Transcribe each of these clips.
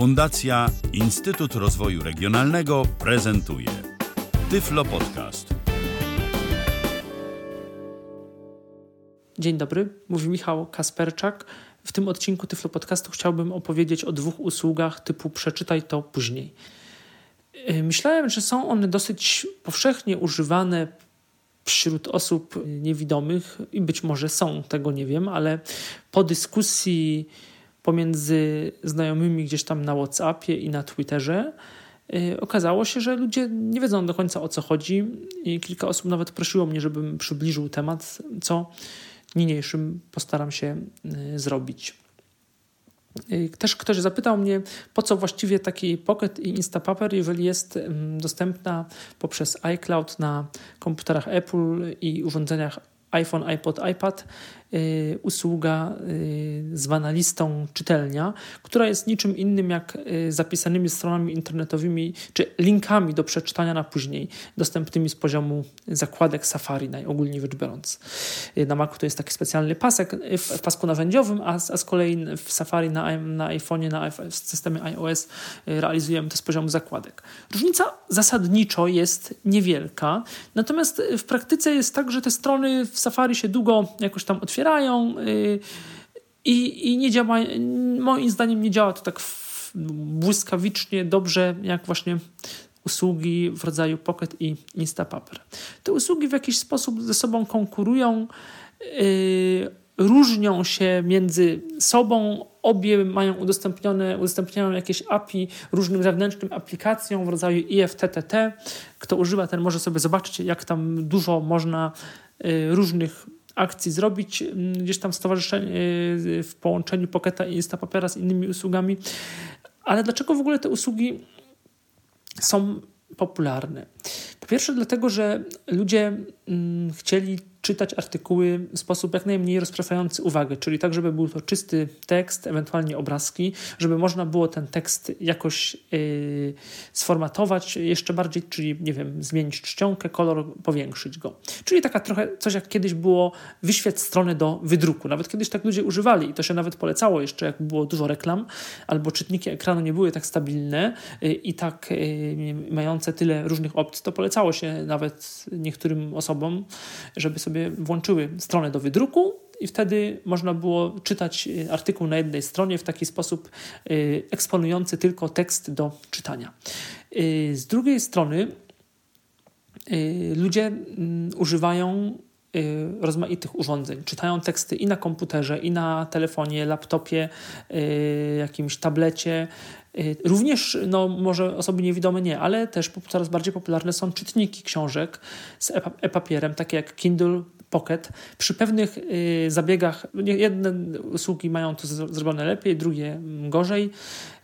Fundacja Instytut Rozwoju Regionalnego prezentuje Tyflo Podcast. Dzień dobry, mówi Michał Kasperczak. W tym odcinku Tyflo Podcastu chciałbym opowiedzieć o dwóch usługach typu przeczytaj to później. Yy, myślałem, że są one dosyć powszechnie używane wśród osób niewidomych i być może są, tego nie wiem, ale po dyskusji pomiędzy znajomymi gdzieś tam na WhatsAppie i na Twitterze yy, okazało się, że ludzie nie wiedzą do końca o co chodzi i kilka osób nawet prosiło mnie, żebym przybliżył temat, co niniejszym postaram się yy, zrobić. Yy, też ktoś zapytał mnie, po co właściwie taki Pocket i Instapaper, jeżeli jest dostępna poprzez iCloud na komputerach Apple i urządzeniach iPhone, iPod, iPad Y, usługa y, zwana listą czytelnia, która jest niczym innym jak y, zapisanymi stronami internetowymi czy linkami do przeczytania na później, dostępnymi z poziomu zakładek Safari, najogólniej rzecz biorąc. Na Macu to jest taki specjalny pasek w pasku narzędziowym, a, a z kolei w Safari na, na iPhone'ie, na w systemie iOS realizujemy to z poziomu zakładek. Różnica zasadniczo jest niewielka, natomiast w praktyce jest tak, że te strony w Safari się długo jakoś tam otwierają, otwierają y, i, i nie działa, moim zdaniem nie działa to tak błyskawicznie dobrze, jak właśnie usługi w rodzaju Pocket i Instapaper. Te usługi w jakiś sposób ze sobą konkurują, yy, różnią się między sobą, obie mają udostępnione, udostępniają jakieś API różnym zewnętrznym aplikacjom w rodzaju IFTTT. Kto używa, ten może sobie zobaczyć, jak tam dużo można yy, różnych akcji zrobić mm, gdzieś tam stowarzyszenie y, w połączeniu Pocketa i Instapapera z innymi usługami. Ale dlaczego w ogóle te usługi są popularne? Po pierwsze, dlatego, że ludzie mm, chcieli czytać artykuły w sposób jak najmniej rozpraszający uwagę, czyli tak, żeby był to czysty tekst, ewentualnie obrazki, żeby można było ten tekst jakoś yy, sformatować jeszcze bardziej, czyli nie wiem, zmienić czcionkę, kolor, powiększyć go. Czyli taka trochę coś jak kiedyś było wyświet strony do wydruku. Nawet kiedyś tak ludzie używali i to się nawet polecało jeszcze, jak było dużo reklam, albo czytniki ekranu nie były tak stabilne yy, i tak yy, mające tyle różnych opcji, to polecało się nawet niektórym osobom, żeby sobie sobie włączyły stronę do wydruku i wtedy można było czytać y, artykuł na jednej stronie w taki sposób y, eksponujący tylko tekst do czytania. Y, z drugiej strony ludzie mm, używają rozmaitych urządzeń. Czytają teksty i na komputerze, i na telefonie, laptopie, jakimś tablecie. Również, no może osoby niewidome nie, ale też coraz bardziej popularne są czytniki książek z e-papierem, takie jak Kindle Pocket. Przy pewnych y, zabiegach, jedne usługi mają to zrobione lepiej, drugie gorzej.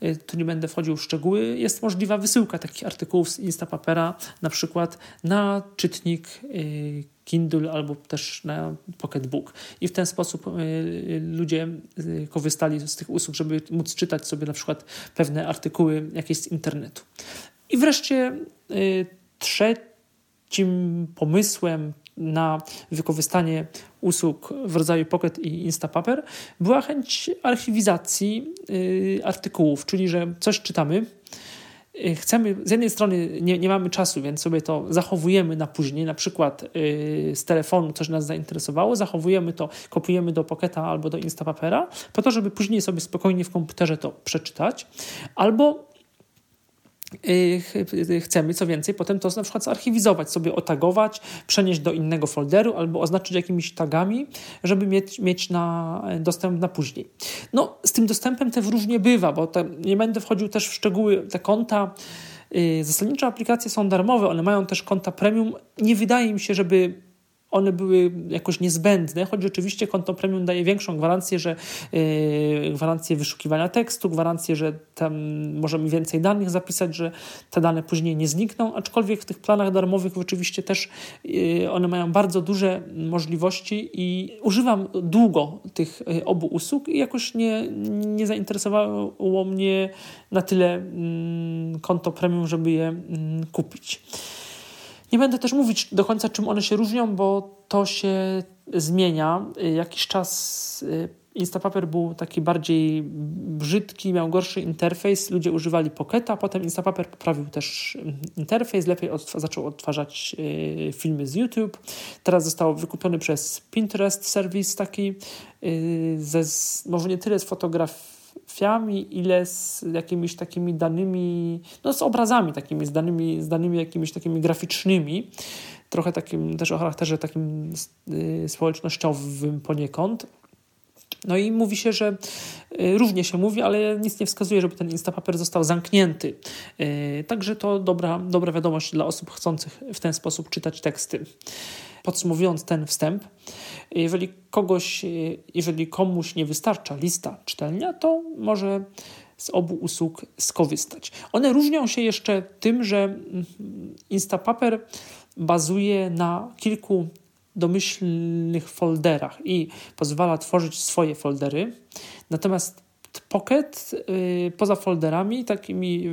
Y, tu nie będę wchodził w szczegóły. Jest możliwa wysyłka takich artykułów z Instapapera, na przykład na czytnik y, Kindle albo też na Pocketbook. I w ten sposób ludzie korzystali z tych usług, żeby móc czytać sobie na przykład pewne artykuły jakieś z internetu. I wreszcie trzecim pomysłem, na wykorzystanie usług w rodzaju Pocket i Instapaper była chęć archiwizacji artykułów, czyli że coś czytamy, chcemy, z jednej strony nie, nie mamy czasu, więc sobie to zachowujemy na później, na przykład y, z telefonu coś nas zainteresowało, zachowujemy to, kopiujemy do Pocketa albo do Instapapera, po to, żeby później sobie spokojnie w komputerze to przeczytać, albo Y, chcemy, co więcej, potem to na przykład zarchiwizować, sobie otagować, przenieść do innego folderu albo oznaczyć jakimiś tagami, żeby mieć, mieć na dostęp na później. No, z tym dostępem też różnie bywa, bo te, nie będę wchodził też w szczegóły, te konta, y, zasadnicze aplikacje są darmowe, one mają też konta premium. Nie wydaje mi się, żeby one były jakoś niezbędne, choć oczywiście konto premium daje większą gwarancję, że yy, gwarancję wyszukiwania tekstu, gwarancję, że tam możemy więcej danych zapisać, że te dane później nie znikną, aczkolwiek w tych planach darmowych oczywiście też yy, one mają bardzo duże możliwości i używam długo tych yy, obu usług i jakoś nie, nie zainteresowało mnie na tyle mm, konto premium, żeby je mm, kupić. Nie będę też mówić do końca, czym one się różnią, bo to się zmienia. Jakiś czas y, Instapaper był taki bardziej brzydki, miał gorszy interfejs, ludzie używali Pocketa, potem Instapaper poprawił też mm, interfejs, lepiej zaczął odtwarzać y, filmy z YouTube. Teraz został wykupiony przez Pinterest serwis taki, y, ze, może nie tyle z fotografiami, ile z jakimiś takimi danymi, no z obrazami takimi, z danymi, z danymi jakimiś takimi graficznymi, trochę takim też o charakterze takim y, społecznościowym poniekąd. No i mówi się, że y, różnie się mówi, ale nic nie wskazuje, żeby ten Instapaper został zamknięty. Y, także to dobra, dobra wiadomość dla osób chcących w ten sposób czytać teksty. Podsumowując ten wstęp, jeżeli kogoś, jeżeli komuś nie wystarcza lista czytelnia, to może z obu usług skorzystać. One różnią się jeszcze tym, że mm, Instapaper bazuje na kilku domyślnych folderach i pozwala tworzyć swoje foldery. Natomiast Pocket y, poza folderami takimi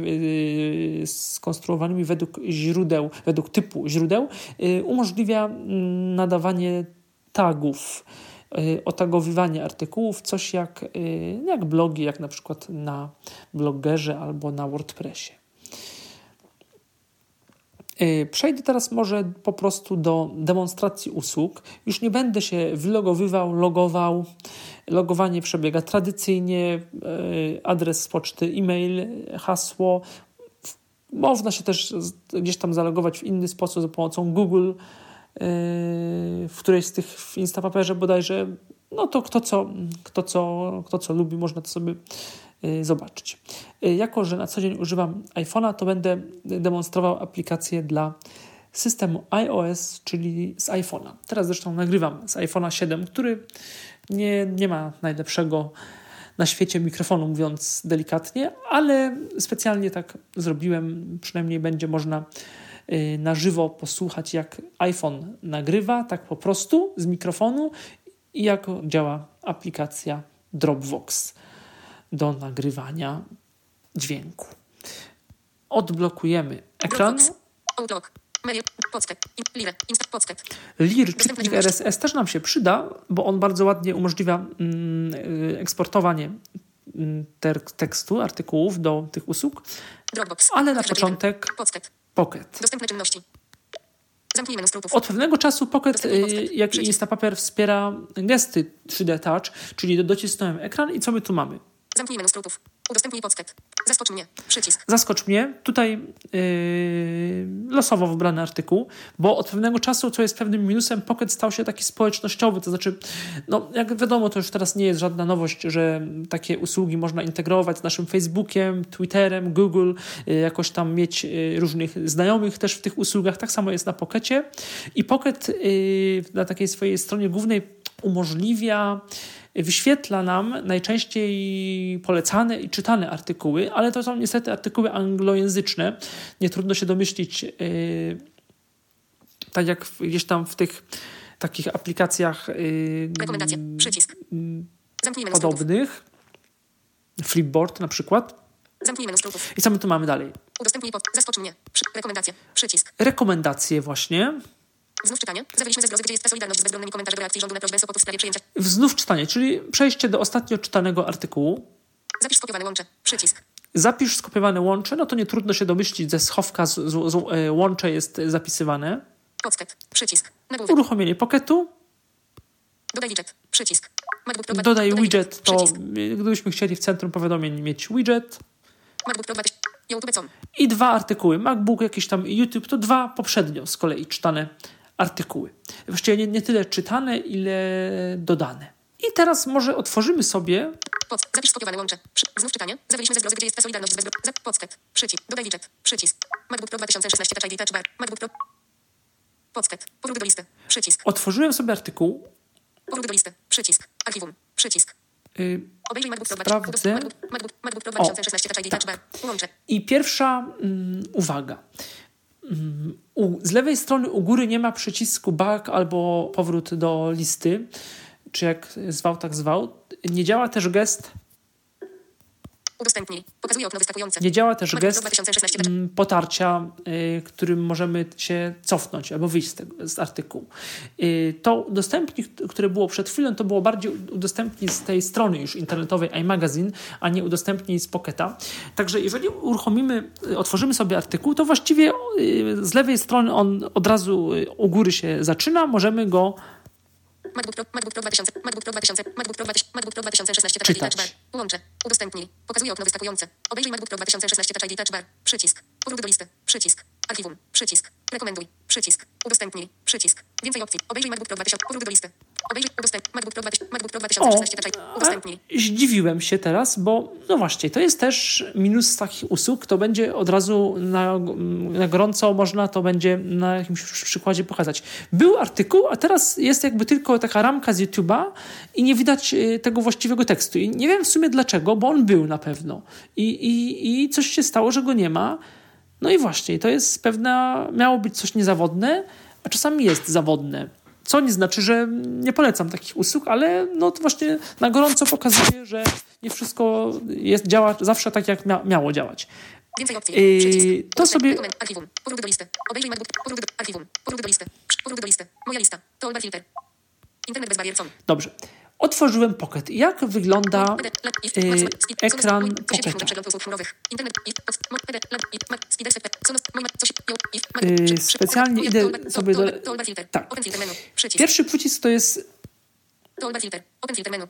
y, skonstruowanymi według źródeł, według typu źródeł, y, umożliwia mm, nadawanie tagów, otagowywanie artykułów, coś jak, jak blogi, jak na przykład na blogerze albo na WordPressie. Przejdę teraz może po prostu do demonstracji usług. Już nie będę się wylogowywał, logował. Logowanie przebiega tradycyjnie, y, adres poczty, e-mail, hasło. Można się też gdzieś tam zalogować w inny sposób za pomocą Google, y, w którejś z tych w Instapaperze bodajże. No to kto co, kto co, kto co lubi, można to sobie Y, zobaczyć. Jako, że na co dzień używam iPhone'a, to będę demonstrował aplikację dla systemu iOS, czyli z iPhone'a. Teraz zresztą nagrywam z iPhone'a 7, który nie, nie ma najlepszego na świecie mikrofonu, mówiąc delikatnie, ale specjalnie tak zrobiłem. Przynajmniej będzie można y, na żywo posłuchać, jak iPhone nagrywa, tak po prostu z mikrofonu i jak działa aplikacja Dropbox do nagrywania dźwięku. Odblokujemy ekran. Lir RSS też nam się przyda, bo on bardzo ładnie umożliwia mm, y, eksportowanie mm, tekstu, artykułów do tych usług. Ale na początek Pocket. Dostępne czynności. Od pewnego czasu Pocket, y, jak i Instapaper, wspiera gesty 3D Touch, czyli docisnąłem ekran i co my tu mamy? Zamknij menu skrótów. Udostępnij podskrypt. Zaskocz mnie. Przycisk. Zaskocz mnie. Tutaj yy, losowo wybrany artykuł, bo od pewnego czasu, co jest pewnym minusem, Pocket stał się taki społecznościowy. To znaczy, no jak wiadomo, to już teraz nie jest żadna nowość, że takie usługi można integrować z naszym Facebookiem, Twitterem, Google, yy, jakoś tam mieć yy, różnych znajomych też w tych usługach. Tak samo jest na Pockecie. I Pocket yy, na takiej swojej stronie głównej umożliwia wyświetla nam najczęściej polecane i czytane artykuły, ale to są niestety artykuły anglojęzyczne. Nie trudno się domyślić, yy, tak jak gdzieś tam w tych takich aplikacjach yy, Rekomendacje. Przycisk. Yy, podobnych. Flipboard na przykład. Zamknij menu I co my tu mamy dalej? Udostępnij pod. Zaskocz mnie. Przy, rekomendacje. Przycisk. Rekomendacje właśnie. Znów czytanie. Zawierzyliśmy ze zgrozy, gdzie jest solidarność z bezbronnymi komentarzy do reakcji rządu na prośbę Sopotu w sprawie przyjęcia. Znów czytanie, czyli przejście do ostatnio czytanego artykułu. Zapisz skopiowane łącze. Przycisk. Zapisz skopiowane łącze, no to nie trudno się domyślić, ze schowka z, z, z, e, łącze jest zapisywane. Pocket. Przycisk. Nagłówek. Uruchomienie pocketu. Dodaj widget. Przycisk. MacBook Pro Dodaj, Dodaj widget. To przycisk. gdybyśmy chcieli w centrum powiadomień mieć widget. MacBook Pro 20. YouTube co? I dwa artykuły. MacBook, jakiś tam YouTube, to dwa poprzednio z kolei czytane artykuły. Właściwie nie, nie tyle czytane, ile dodane. I teraz może otworzymy sobie. Pod, zapisz skopiowane łącze. Przy, znów czytanie. Zawierzyliśmy ze zgrozy, gdzie jest solidarność z bezbro... Podskret. Przycisk. Dodaj widget. Przycisk. MacBook Pro 2016 Touch ID Touch Bar. MacBook Pro. Podskret. Powrót do listy. Przycisk. Otworzyłem sobie artykuł. Powrót do listy. Przycisk. Archiwum. Przycisk. Yy, Obejrzyj MacBook Pro Sprawdzę. MacBook, MacBook Pro 2016 Touch ID Touch Bar. Łącze. I pierwsza mm, uwaga. U, z lewej strony u góry nie ma przycisku back albo powrót do listy, czy jak zwał, tak zwał. Nie działa też gest Udostępnij. Pokazuje okno wyskakujące. Nie działa też gest Pro 2016 mm, potarcia, y, którym możemy się cofnąć albo wyjść z, tego, z artykułu. Y, to udostępnij, które było przed chwilą, to było bardziej udostępnij z tej strony już internetowej iMagazine, a nie udostępnij z Pocketa. Także jeżeli uruchomimy, y, otworzymy sobie artykuł, to właściwie y, z lewej strony on od razu u góry się zaczyna, możemy go MacBook Pro, MacBook Pro 2000, MacBook Pro 2000, MacBook Pro 2000, MacBook Pro 2016 Touch ID Czytać. Touch Bar. Łączę. Udostępnij. Pokazuje okno wyskakujące. Obejrzyj MacBook Pro 2016 Touch ID Touch Bar. Przycisk. Powrót do listy. Przycisk. Archiwum. Przycisk. Rekomenduj. Przycisk. Udostępnij. Przycisk. Więcej opcji. Obejrzyj MacBook Pro 2000. Powrót do listy. Obejrzyj. Udostępnij. MacBook Pro 2000, MacBook Pro 2016 Touch ID. Udostępnij. A zdziwiłem się teraz, bo no właśnie, to jest też minus takich usług, to będzie od razu na, na gorąco można to będzie na jakimś przykładzie pokazać. Był artykuł, a teraz jest jakby tylko taka ramka z YouTube'a i nie widać y, tego właściwego tekstu. I nie wiem w sumie dlaczego, bo on był na pewno. I, i, i coś się stało, że go nie ma. No i właśnie, to jest pewna, miało być coś niezawodne, a czasami jest zawodne. Co nie znaczy, że nie polecam takich usług, ale no to właśnie na gorąco pokazuje, że nie wszystko jest, działa zawsze tak, jak mia miało działać. Więcej opcji. Przycisk. to sobie- Rekomend- Archiwum. Powrót do listy. Obejrzyj MacBook. Powrót do archiwum. Powrót do listy. Powrót do listy. Moja lista. Toolbar filter. Internet bez barier. Dobrze. Otworzyłem Pocket. Jak wygląda y, ekran Pocketa? przy- specjalnie idę sobie do- tak. Pierwszy przycisk to jest filter menu.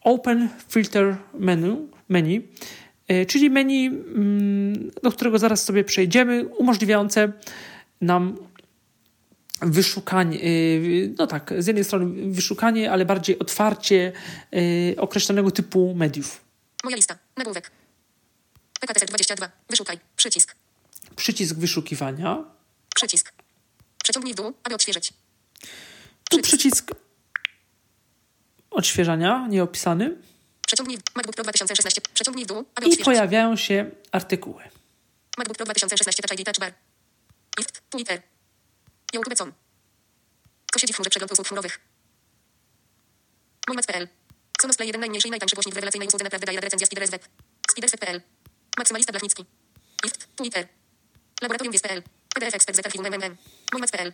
Open Filter Menu, menu y, czyli menu, mm, do którego zaraz sobie przejdziemy, umożliwiające nam wyszukanie, y, no tak, z jednej strony wyszukanie, ale bardziej otwarcie y, określonego typu mediów. Moja lista. Nagłówek. PKTZ 22. Wyszukaj. Przycisk. Przycisk wyszukiwania, Przycisk. Przeciągnij w dół, aby odświeżyć. tu przycisk odświeżania, nieopisany Przeciągnij MacBook Pro 2016. Przeciągnij w dół, aby i odświeżyć. pojawiają się artykuły. MacBook Pro 2016 Touch ID Touch Bar. Ift, Twitter. YouTube com. Co siedzi w chmurze przegląd usług chmurowych? Mójmac.pl. Sonos Play 1 najmniejszy i najtańszy głośnik w rewelacyjnej usłudze naprawdę daje recenzja Spider's Web. Spiderset.pl. Maksymalista Blachnicki. Ift, Twitter. Laboratorium Wies.pl. PDF Expert z archiwum MMM. Mójmac.pl.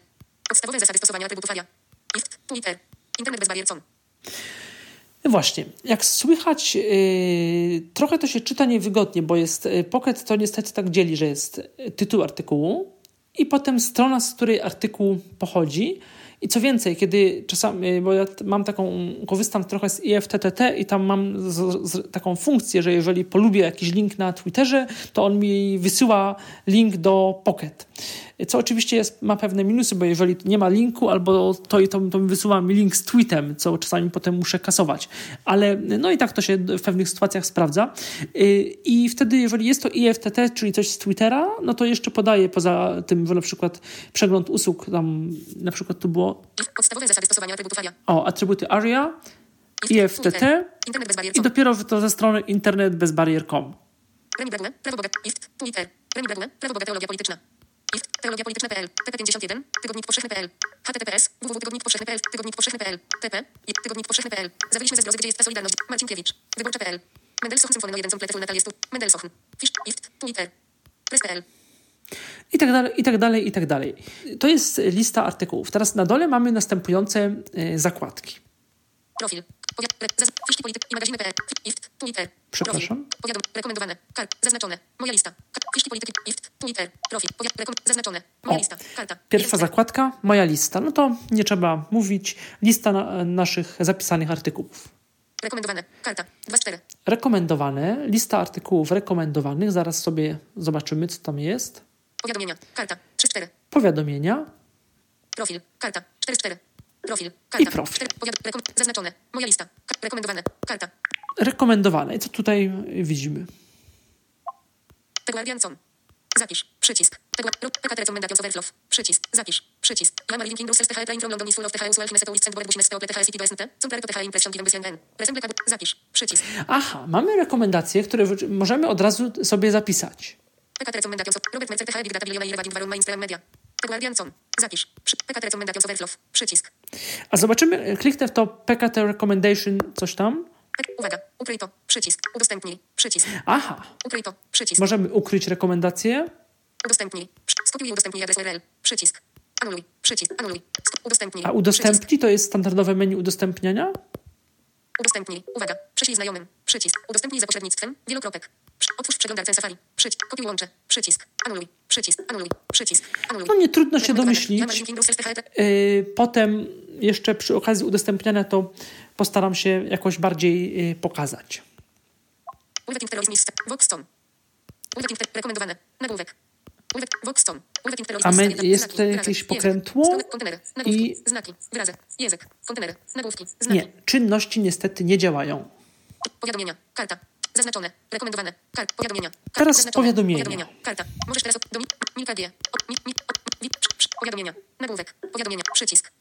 Podstawowe zasady stosowania atrybutów ARIA. Ift, Twitter. Internet bez barier. No Właśnie, jak słychać, yy, trochę to się czyta niewygodnie, bo jest yy, Pocket to niestety tak dzieli, że jest yy, tytuł artykułu i potem strona, z której artykuł pochodzi. I co więcej, kiedy czasami, yy, bo ja mam taką, korzystam trochę z IFTTT i tam mam z, z, taką funkcję, że jeżeli polubię jakiś link na Twitterze, to on mi wysyła link do Pocket. Co oczywiście jest, ma pewne minusy, bo jeżeli nie ma linku, albo to i to, to mi wysyła mi link z tweetem, co czasami potem muszę kasować. Ale no i tak to się w pewnych sytuacjach sprawdza. Yy, I wtedy, jeżeli jest to IFTT, czyli coś z Twittera, no to jeszcze podaje poza tym, że na przykład przegląd usług, tam na przykład tu było podstawowe zasady stosowania atrybutów ARIA. o atrybuty ARIA, Ift, IFTT. Internet bez i dopiero to ze strony internetbezbarier.com. Remi Bradule, prawo bogate, IFT, Twitter. Remi Bradule, prawo bogate, teologia polityczna. Teologia polityczna.pl, TP51, tygodnik powszechny.pl, HTTPS, www.tygodnikpowszechny.pl, tygodnik powszechny.pl, TP, i tygodnik powszechny.pl. Zawaliśmy ze zgrozy, gdzie jest ta solidarność. Marcinkiewicz, wyborcza.pl, Mendelssohn Symfony no 1 Complete Full Natal jest tu, Mendelssohn, Fisz, IFT, Twitter, Press.pl. I tak dalej, i tak dalej, i tak dalej. To jest lista artykułów. Teraz na dole mamy następujące e, zakładki. Profil. Fiszki polityk i magazyny.pl. IFT. Twitter. Przepraszam. Powiadom... Rekomendowane. Kart. Zaznaczone. Moja lista. Fiszki polityki. IFT. Twitter. Profil. Powiad... Rekom... Zaznaczone. Moja lista. Karta. Pierwsza zakładka, moja lista. No to nie trzeba mówić. Lista na, naszych zapisanych artykułów. Rekomendowane. Karta. 2 z 4. Rekomendowane, lista artykułów rekomendowanych. Zaraz sobie zobaczymy, co tam jest. Powiadomienia. Karta. 3 z 4. Powiadomienia. Profil. Karta. 4 z 4. Profil. Karta. profil. 4. Powiad... Rekom... Zaznaczone. Moja lista. Rekomendowane. Karta. Rekomendowane. I co tutaj widzimy? The Guardian. Zapisz. Przycisk. PKT Recommendation Overflow. Przycisk. Zapisz. Przycisk. Lamar linking Brussels TH Train from London is full of TH usual Hineset Ulist Sandboard Business Teople TH City BSNT. Comparto TH Impression Given BSNN. Resemble Card. Zapisz. Przycisk. Aha, mamy rekomendacje, które możemy od razu sobie zapisać. PKT Recommendation Robert Mercer TH Big Data Billion Mail Warum Mainstream Media. The Guardian com. Zapisz. PKT Recommendation Overflow. Przycisk. A zobaczymy, kliknę w to PKT Recommendation, coś tam. Uwaga. Ukryj to. Przycisk. Udostępnij. Przycisk. Aha, Ukryj to. Przycisk. możemy ukryć rekomendacje. Udostępnij. Skopiuj i udostępnij adres URL. Przycisk. Anuluj. Przycisk. Anuluj. Udostępnij. A udostępnij to jest standardowe menu udostępniania? Udostępnij. Uwaga. Prześlij znajomym. Przycisk. Udostępnij za pośrednictwem. Wielokropek. Otwórz w przeglądarce Safari. Przycisk. Kopiuj łącze. Przycisk. Anuluj. Przycisk. Anuluj. Przycisk. Anuluj. No nie trudno się domyślić. THL. Yy, Potem jeszcze przy okazji udostępniania to postaram się jakoś bardziej yy, pokazać. Ulweting terrorizm is Voxton. Ter- rekomendowane. Nagłówek. Ulwek Voxton. A my- jest tutaj jakieś pokrętło i- Znaki. Wyrazy. Język. Kontenery. Nagłówki. Znaki. Nie, czynności niestety nie działają. Powiadomienia. Karta. Zaznaczone. Rekomendowane. Kart. Powiadomienia. Kart. Teraz Zaznaczone. powiadomienia. Karta. Możesz teraz... Do mi, Milka G. O, mi, mi, o, mi, powiadomienia. Nagłówek. Powiadomienia. Przycisk.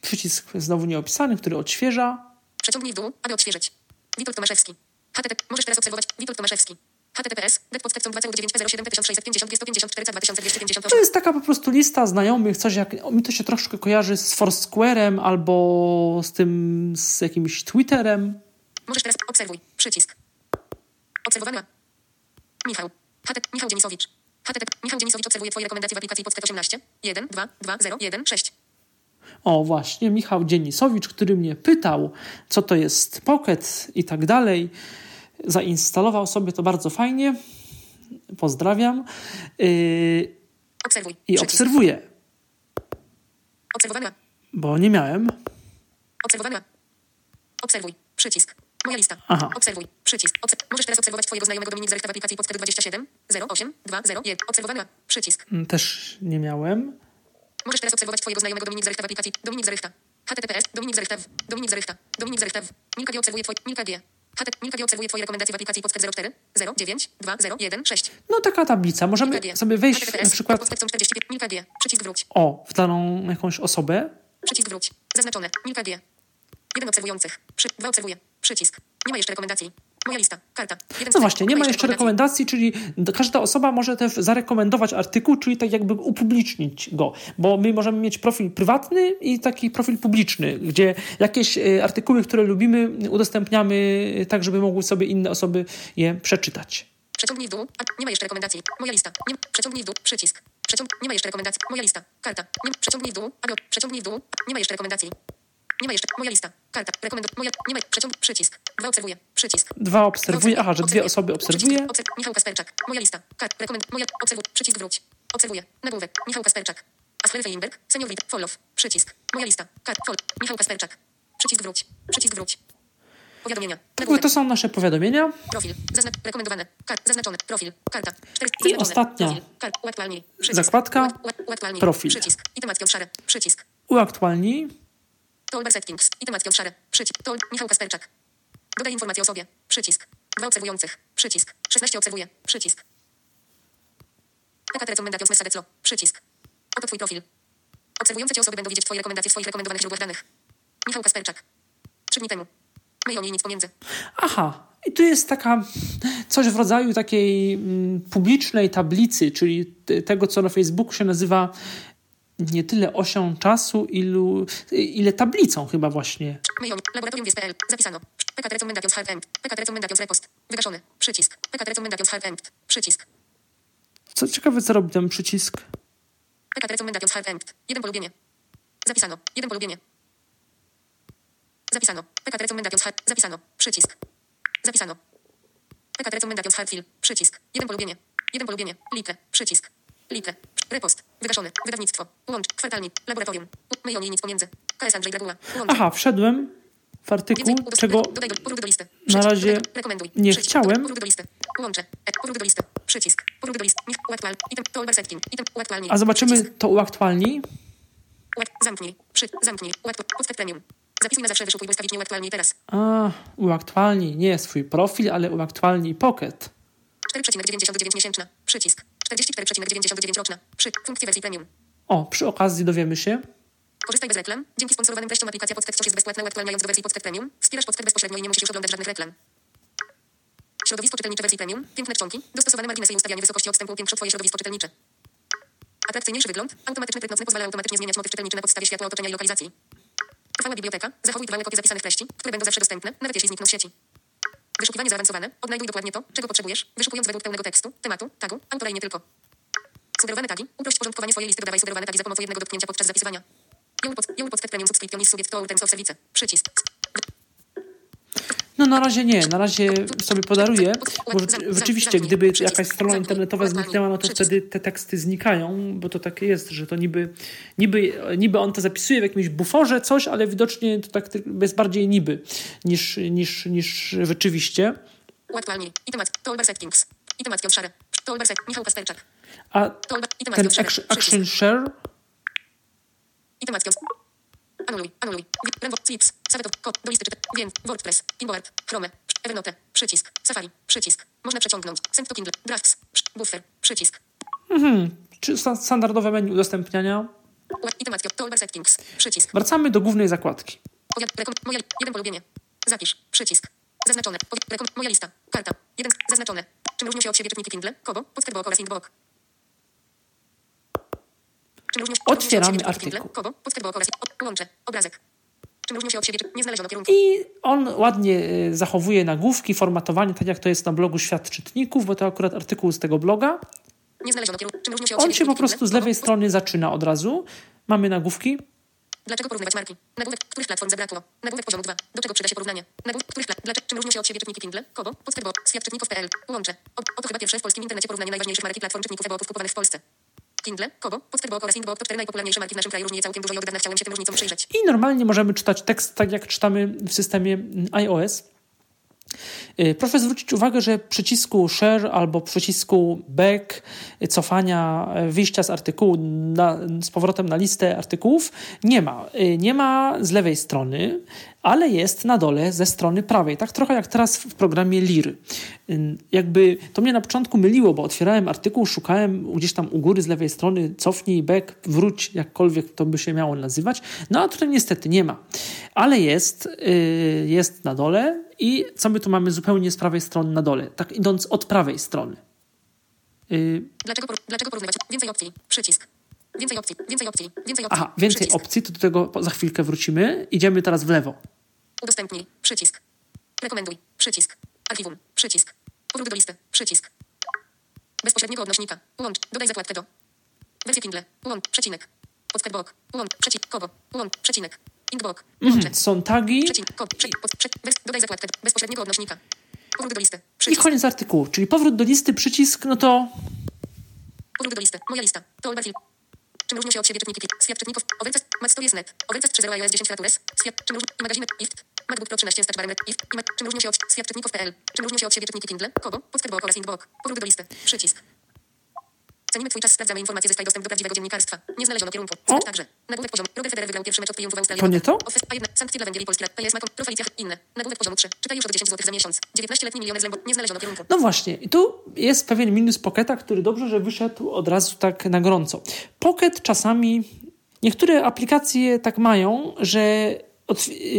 Przycisk znowu nieopisany, który odświeża. Przeciągnij w dół, aby odświeżyć. Witold Tomaszewski. HTTP. Możesz teraz obserwować. Witold Tomaszewski. HTTPS. Det pod tekstą 2,9 1650 250 2258. To jest taka po prostu lista znajomych, coś jak, mi to się troszkę kojarzy z Foursquare'em albo z tym, z jakimś Twitterem. Możesz teraz obserwuj. Przycisk. Obserwowana. Michał. HTTP. Michał Dzienisowicz. HTTP. Michał Dzienisowicz obserwuje Twoje rekomendacje w aplikacji Podstat 18 1 2 2 0 1 6. O, właśnie, Michał Dzienisowicz, który mnie pytał, co to jest Pocket i tak dalej. Zainstalował sobie to bardzo fajnie. Pozdrawiam. Yy, Obserwuj. I Przycisk. obserwuję, Obserwowana. bo nie miałem. Obserwowana. Obserwuj. Przycisk. Moja lista. Aha. Obserwuj. Przycisk. Obser- Możesz teraz obserwować Twojego znajomego Dominik Zarechta w aplikacji Podstat 27 08 201. Obserwowana. Przycisk. Mm, Też nie miałem. Możesz teraz obserwować Twojego znajomego Dominik Zarechta w aplikacji Dominik Zarechta. HTTPS Dominik Zarechta w Dominik Zarechta. Dominik Zarechta w Milka G obserwuje Twój Milka G. HT Milka G obserwuje Twoje rekomendacje w aplikacji Podstat 04 09 20 6. No taka tablica. Możemy sobie wejść HTTPS na przykład Podstat 45 Milka G. Przycisk wróć. o, w daną jakąś osobę. Przycisk wróć. Zaznaczone. Milka G. Jeden obserwujących. Przy, dwa obserwuje. Przycisk. Nie ma jeszcze rekomendacji. Moja lista. Karta. Jeden No właśnie, nie ma jeszcze rekomendacji, czyli każda osoba może też zarekomendować artykuł, czyli tak jakby upublicznić go, bo my możemy mieć profil prywatny i taki profil publiczny, gdzie jakieś e, artykuły, które lubimy, udostępniamy tak, żeby mogły sobie inne osoby je przeczytać. Przeciągnij w dół. Nie ma jeszcze rekomendacji. Moja lista. Nie, przeciągnij w dół. Przycisk. Przeciąg, nie ma jeszcze rekomendacji. Moja lista. Karta. Nie, przeciągnij w dół. Aby, przeciągnij w dół. Nie ma jeszcze rekomendacji. Nie ma jeszcze. Moja lista. Karta. Rekomenduj. Moja. Nie ma. Przeciąg. Przycisk. Dwa obserwuję. Przycisk. Dwa obserwuję, aha, że dwie osoby obserwuję. Obser- Michał Kasperczak. Moja lista. Kart. Rekomend. Moja. Obserwuj. Przycisk wróć. Obserwuję. Nagłówek. Michał Kasperczak. Asfer Weinberg. Senior Wit. Follow. Przycisk. Moja lista. Kart. Fol. Michał Kasperczak. Przycisk wróć. Przycisk wróć. Powiadomienia. Tak, to są nasze powiadomienia. Profil. Zazna- rekomendowane. Kart. Zaznaczone. Profil. Karta. Cztery. I ostatnia. Profil. Kart. Uaktualnij. Przycisk. Zakładka. Uaktualnij. Profil. Przycisk. I temat szare. Przycisk. Uaktualnij. Toolbar settings. I temat szare. Przycisk. Tool. Michał Kasperczak. Dodaj informacje o sobie. Przycisk. Dwa obserwujących. Przycisk. 16 obserwuje. Przycisk. Taka rekomendacja z declo. Przycisk. Oto twój profil. Obserwujące cię osoby będą widzieć twoje rekomendacje w swoich rekomendowanych źródłach danych. Michał Kasperczak. Trzy dni temu. My o niej nic pomiędzy. Aha, i tu jest taka coś w rodzaju takiej mm, publicznej tablicy, czyli tego, co na Facebooku się nazywa nie tyle osią czasu, ilu, ile tablicą chyba właśnie. Laboratorium Wies.pl. Zapisano. PKT Recomendations Hard End. PKT Recomendations Repost. Wygaszony. Przycisk. PKT Recomendations Hard End. Przycisk. Co ciekawe, co robi ten przycisk. PKT Recomendations Hard End. Jeden polubienie. Zapisano. Jeden polubienie. Zapisano. PKT Recomendations Hard. Zapisano. Przycisk. Zapisano. PKT Recomendations Hard Fill. Przycisk. Jeden polubienie. Jeden polubienie. Litre. Przycisk. Litre. Repost. Wygaszony. Wydawnictwo. Łącz. Kwartalnik. Laboratorium. Niej nic pomiędzy. KS Andrzej. Łącz. Aha, wszedłem w artykuł, czego na razie nie chciałem. A zobaczymy to uaktualnij. Uak, zamknij. Przy, zamknij. Uaktu, podstat premium. Zapisuj na zawsze, wyszukuj błyskawicznie uaktualnij teraz. A, uaktualnij nie swój profil, ale uaktualnij Pocket. 4,99 miesięczna. Przycisk. 44,99 roczna. Przy, funkcji wersji premium. O, przy okazji dowiemy się. Korzystaj bez reklam. Dzięki sponsorowanym treściom aplikacja Podstat coś jest bezpłatna uaktualniając do wersji Podstat Premium. Wspierasz Podstat bezpośrednio i nie musisz już oglądać żadnych reklam. Środowisko czytelnicze wersji premium. Piękne czcionki. Dostosowane marginesy i ustawianie wysokości odstępu upiększą Twoje środowisko czytelnicze. Atrakcyjniejszy wygląd. Automatyczny tryb nocny pozwala automatycznie zmieniać motyw czytelniczy na podstawie światła otoczenia i lokalizacji. Trwała biblioteka. Zachowuj trwałe kopie zapisanych treści, które będą zawsze dostępne, nawet jeśli znikną z sieci. Wyszukiwanie zaawansowane. Odnajduj dokładnie to, czego potrzebujesz, wyszukując według pełnego tekstu, tematu, tagu, autora i nie tylko. Sugerowane tagi. Uprość porządkowanie swojej listy. Dodawaj sugerowane tagi za pomocą jednego dotknięcia podczas zapisywania. Joule pod, Joule pod Premium Subscription is subject to all terms of. Przycisk. No na razie nie, na razie sobie podaruję, bo rze- rzeczywiście gdyby jakaś strona internetowa zniknęła, no to wtedy te teksty znikają, bo to takie jest, że to niby, niby, niby on to zapisuje w jakimś buforze coś, ale widocznie to tak jest bardziej niby niż, niż, niż rzeczywiście. I temat. Settings. I temat Piotr Szary. To Olber Set. Michał Kasperczak. A ten action, share, I temat Piotr. Anuluj. Anuluj. Rembo. Clips. Saveto. Kod. Do listy czyta. Wiem. WordPress. Pinboard. Chrome. Evernote. Przycisk. Safari. Przycisk. Można przeciągnąć. Send to Kindle. Drafts. Buffer. Przycisk. czy sta- standardowe menu udostępniania. Ua- I temat Piotr. To Olber Settings. Przycisk. Wracamy do głównej zakładki. Powiad, rekom, moja, jeden polubienie. Zapisz. Przycisk. Zaznaczone. Powiad, rekom, moja lista. Karta. Jeden. Zaznaczone. Czym różnią się od siebie czytniki Kindle? Kobo, Podskarbok oraz Inkbook. Znaleziono kierunku? I on ładnie e, zachowuje nagłówki, formatowanie, tak jak to jest na blogu Świat Czytników, bo to akurat artykuł z tego bloga. On się po prostu z lewej strony zaczyna od razu. Mamy nagłówki. Dlaczego porównywać marki? Nagłówek, których platform zabrakło? Nagłówek poziomu 2. Do czego przyda się porównanie? Nagłówek, których. Dlaczego, czym różnią się od siebie czytniki Kindle? Kobo, Podskarbok, Świat Czytników.pl. Łącze. O, oto chyba pierwsze w polskim internecie porównanie najważniejszych marek i platform czytników e-booków kupowanych w Polsce. Kindle, Kobo, Podskarbok oraz Inkbook to cztery najpopularniejsze marki w naszym kraju. Różni je całkiem dużo i od dawna chciałem się tym różnicom przyjrzeć. I normalnie możemy czytać tekst tak, jak czytamy w systemie iOS. Y, Proszę zwrócić uwagę, że przycisku share albo przycisku back, y, cofania, y, wyjścia z artykułu na, z powrotem na listę artykułów nie ma. Nie ma z lewej strony, ale jest na dole ze strony prawej. Tak trochę jak teraz w programie LIR. Jakby to mnie na początku myliło, bo otwierałem artykuł, szukałem gdzieś tam u góry z lewej strony cofnij, back, wróć, jakkolwiek to by się miało nazywać. No a tutaj niestety nie ma. Ale jest, y, jest na dole i co my tu mamy zupełnie z prawej strony na dole, tak idąc od prawej strony. Y, Dlaczego, por... Dlaczego porównywać? Więcej opcji. Przycisk. Więcej opcji. Więcej opcji. Więcej opcji. Aha, więcej Przycisk. opcji, to do tego za chwilkę wrócimy. Idziemy teraz w lewo. Udostępnij. Przycisk. Rekomenduj. Przycisk. Archiwum. Przycisk. Powrót do listy. Przycisk. Bezpośredniego odnośnika. Łącz. Dodaj zakładkę do. Wersję Kindle. Łącz. Przecinek. Podskarbok. Łącz. Przecinek. Kobo. Łącz. Przecinek. Mhm. Są tagi dodaj zakładkę bezpośredniego odnośnika. Powrót do listy. i koniec artykułu. Czyli powrót do listy, przycisk, no to Powrót do listy. Moja lista. To Olber Film. Czym różnią się od siebie czytniki? Świat czytników. Overcast. Matstories.net. Overcast 3.0 iOS 10 FlatOS. Świat. Czym różni... I. IFT. MacBook Pro 13 z touchbarem. IFT. I ma... Czym różnią się od... Świat czytników.pl. Czym różnią się od siebie czytniki Kindle? Kobo. Podskarbok oraz Inkbook. Powrót do listy. Przycisk. Cenimy Twój czas, sprawdzamy informacje, zyskaj dostęp do prawdziwego dziennikarstwa. Nie znaleziono kierunku. Zobacz także. Nagłówek poziomu. Roger Federer wygrał pierwszy mecz od triumfu w Australii. To nie to? Ofes, a jedna. Sankcje dla Węgier i Polski. PS Macon. Profilicjach. Inne. Nagłówek poziomu 3. Czytaj już od 10 zł za miesiąc. 19-letni milioner z Lembo. Nie znaleziono kierunku. No właśnie, i tu jest pewien minus Pocketa, który dobrze, że wyszedł od razu tak na gorąco. Pocket czasami, niektóre aplikacje tak mają, że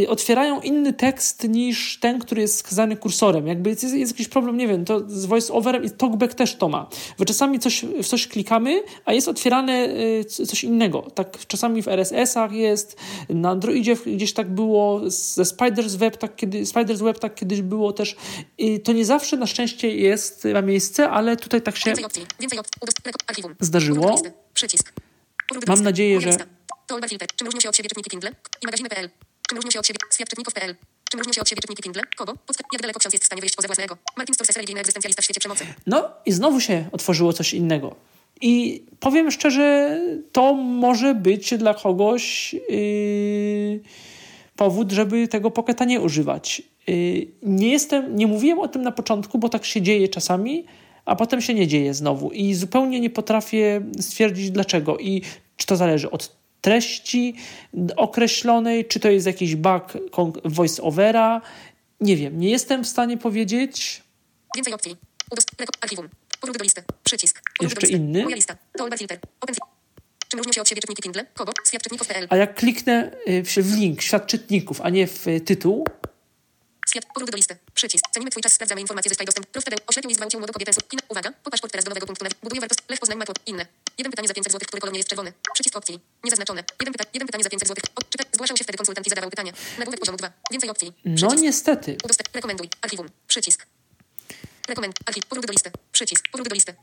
otwierają inny tekst niż ten, który jest skazany kursorem. Jakby jest, jest jakiś problem, nie wiem, to z voice-overem i talkback też to ma. Że czasami coś, w coś klikamy, a jest otwierane y, coś innego. Tak czasami w RSS-ach jest, na Androidzie gdzieś tak było, ze Spiders Web tak, kiedy, Spiders Web tak kiedyś było też. I to nie zawsze na szczęście jest, ma miejsce, ale tutaj tak się Więcej opcji. Więcej opcji. Archiwum. Zdarzyło. Mam nadzieję, że-. Czym różnią się od siebie czytniki Kindle? I magazyny.pl. Czym różnią się od siebie świat. Czym różnią się od siebie czytniki Kindle? Kogo? Podskar- Jak daleko ksiądz jest w stanie wyjść poza własnego? Martin Scorsese, religijny egzystencjalista w świecie przemocy. No i znowu się otworzyło coś innego. I powiem szczerze, to może być dla kogoś yy, powód, żeby tego Pocketa nie używać. Yy, nie jestem, nie mówiłem o tym na początku, bo tak się dzieje czasami, a potem się nie dzieje znowu. I zupełnie nie potrafię stwierdzić dlaczego. I czy to zależy od treści określonej, czy to jest jakiś bug voice-overa. Nie wiem, nie jestem w stanie powiedzieć. Więcej opcji. Archiwum. Powrót do listy. Przycisk. Powrót Jeszcze do listy. inny? Moja lista. To Olber Filter. Open Czym różnią się od siebie czytniki Kindle? Kogo? Świat czytników.pl. A jak kliknę y, w w link, świat czytników, a nie w y, tytuł, Świat. Powrót do listy. Przycisk. Cenimy Twój czas. Sprawdzamy informacje. Zyskaj dostęp. Prof. Tadeusz. Oślepił i zgwałcił młodą kobietę. Kin. Uwaga. Po paszport teraz do nowego punktu. Buduje wartość. Lew Poznań Matło. Inne. Jeden pytanie za 500 zł, które kolor nie jest czerwony. Przycisk opcji. Niezaznaczone. Jeden, pyta jeden pytanie za 500 zł. O, czy te, zgłaszał się wtedy konsultant i zadawał pytanie. Nagłówek poziomu 2. Więcej opcji. No Przycisk. niestety. Udostęp. Rekomenduj. Archiwum. Przycisk. Rekomend. Archiw. Powrót do listy. Przycisk. Powrót do listy.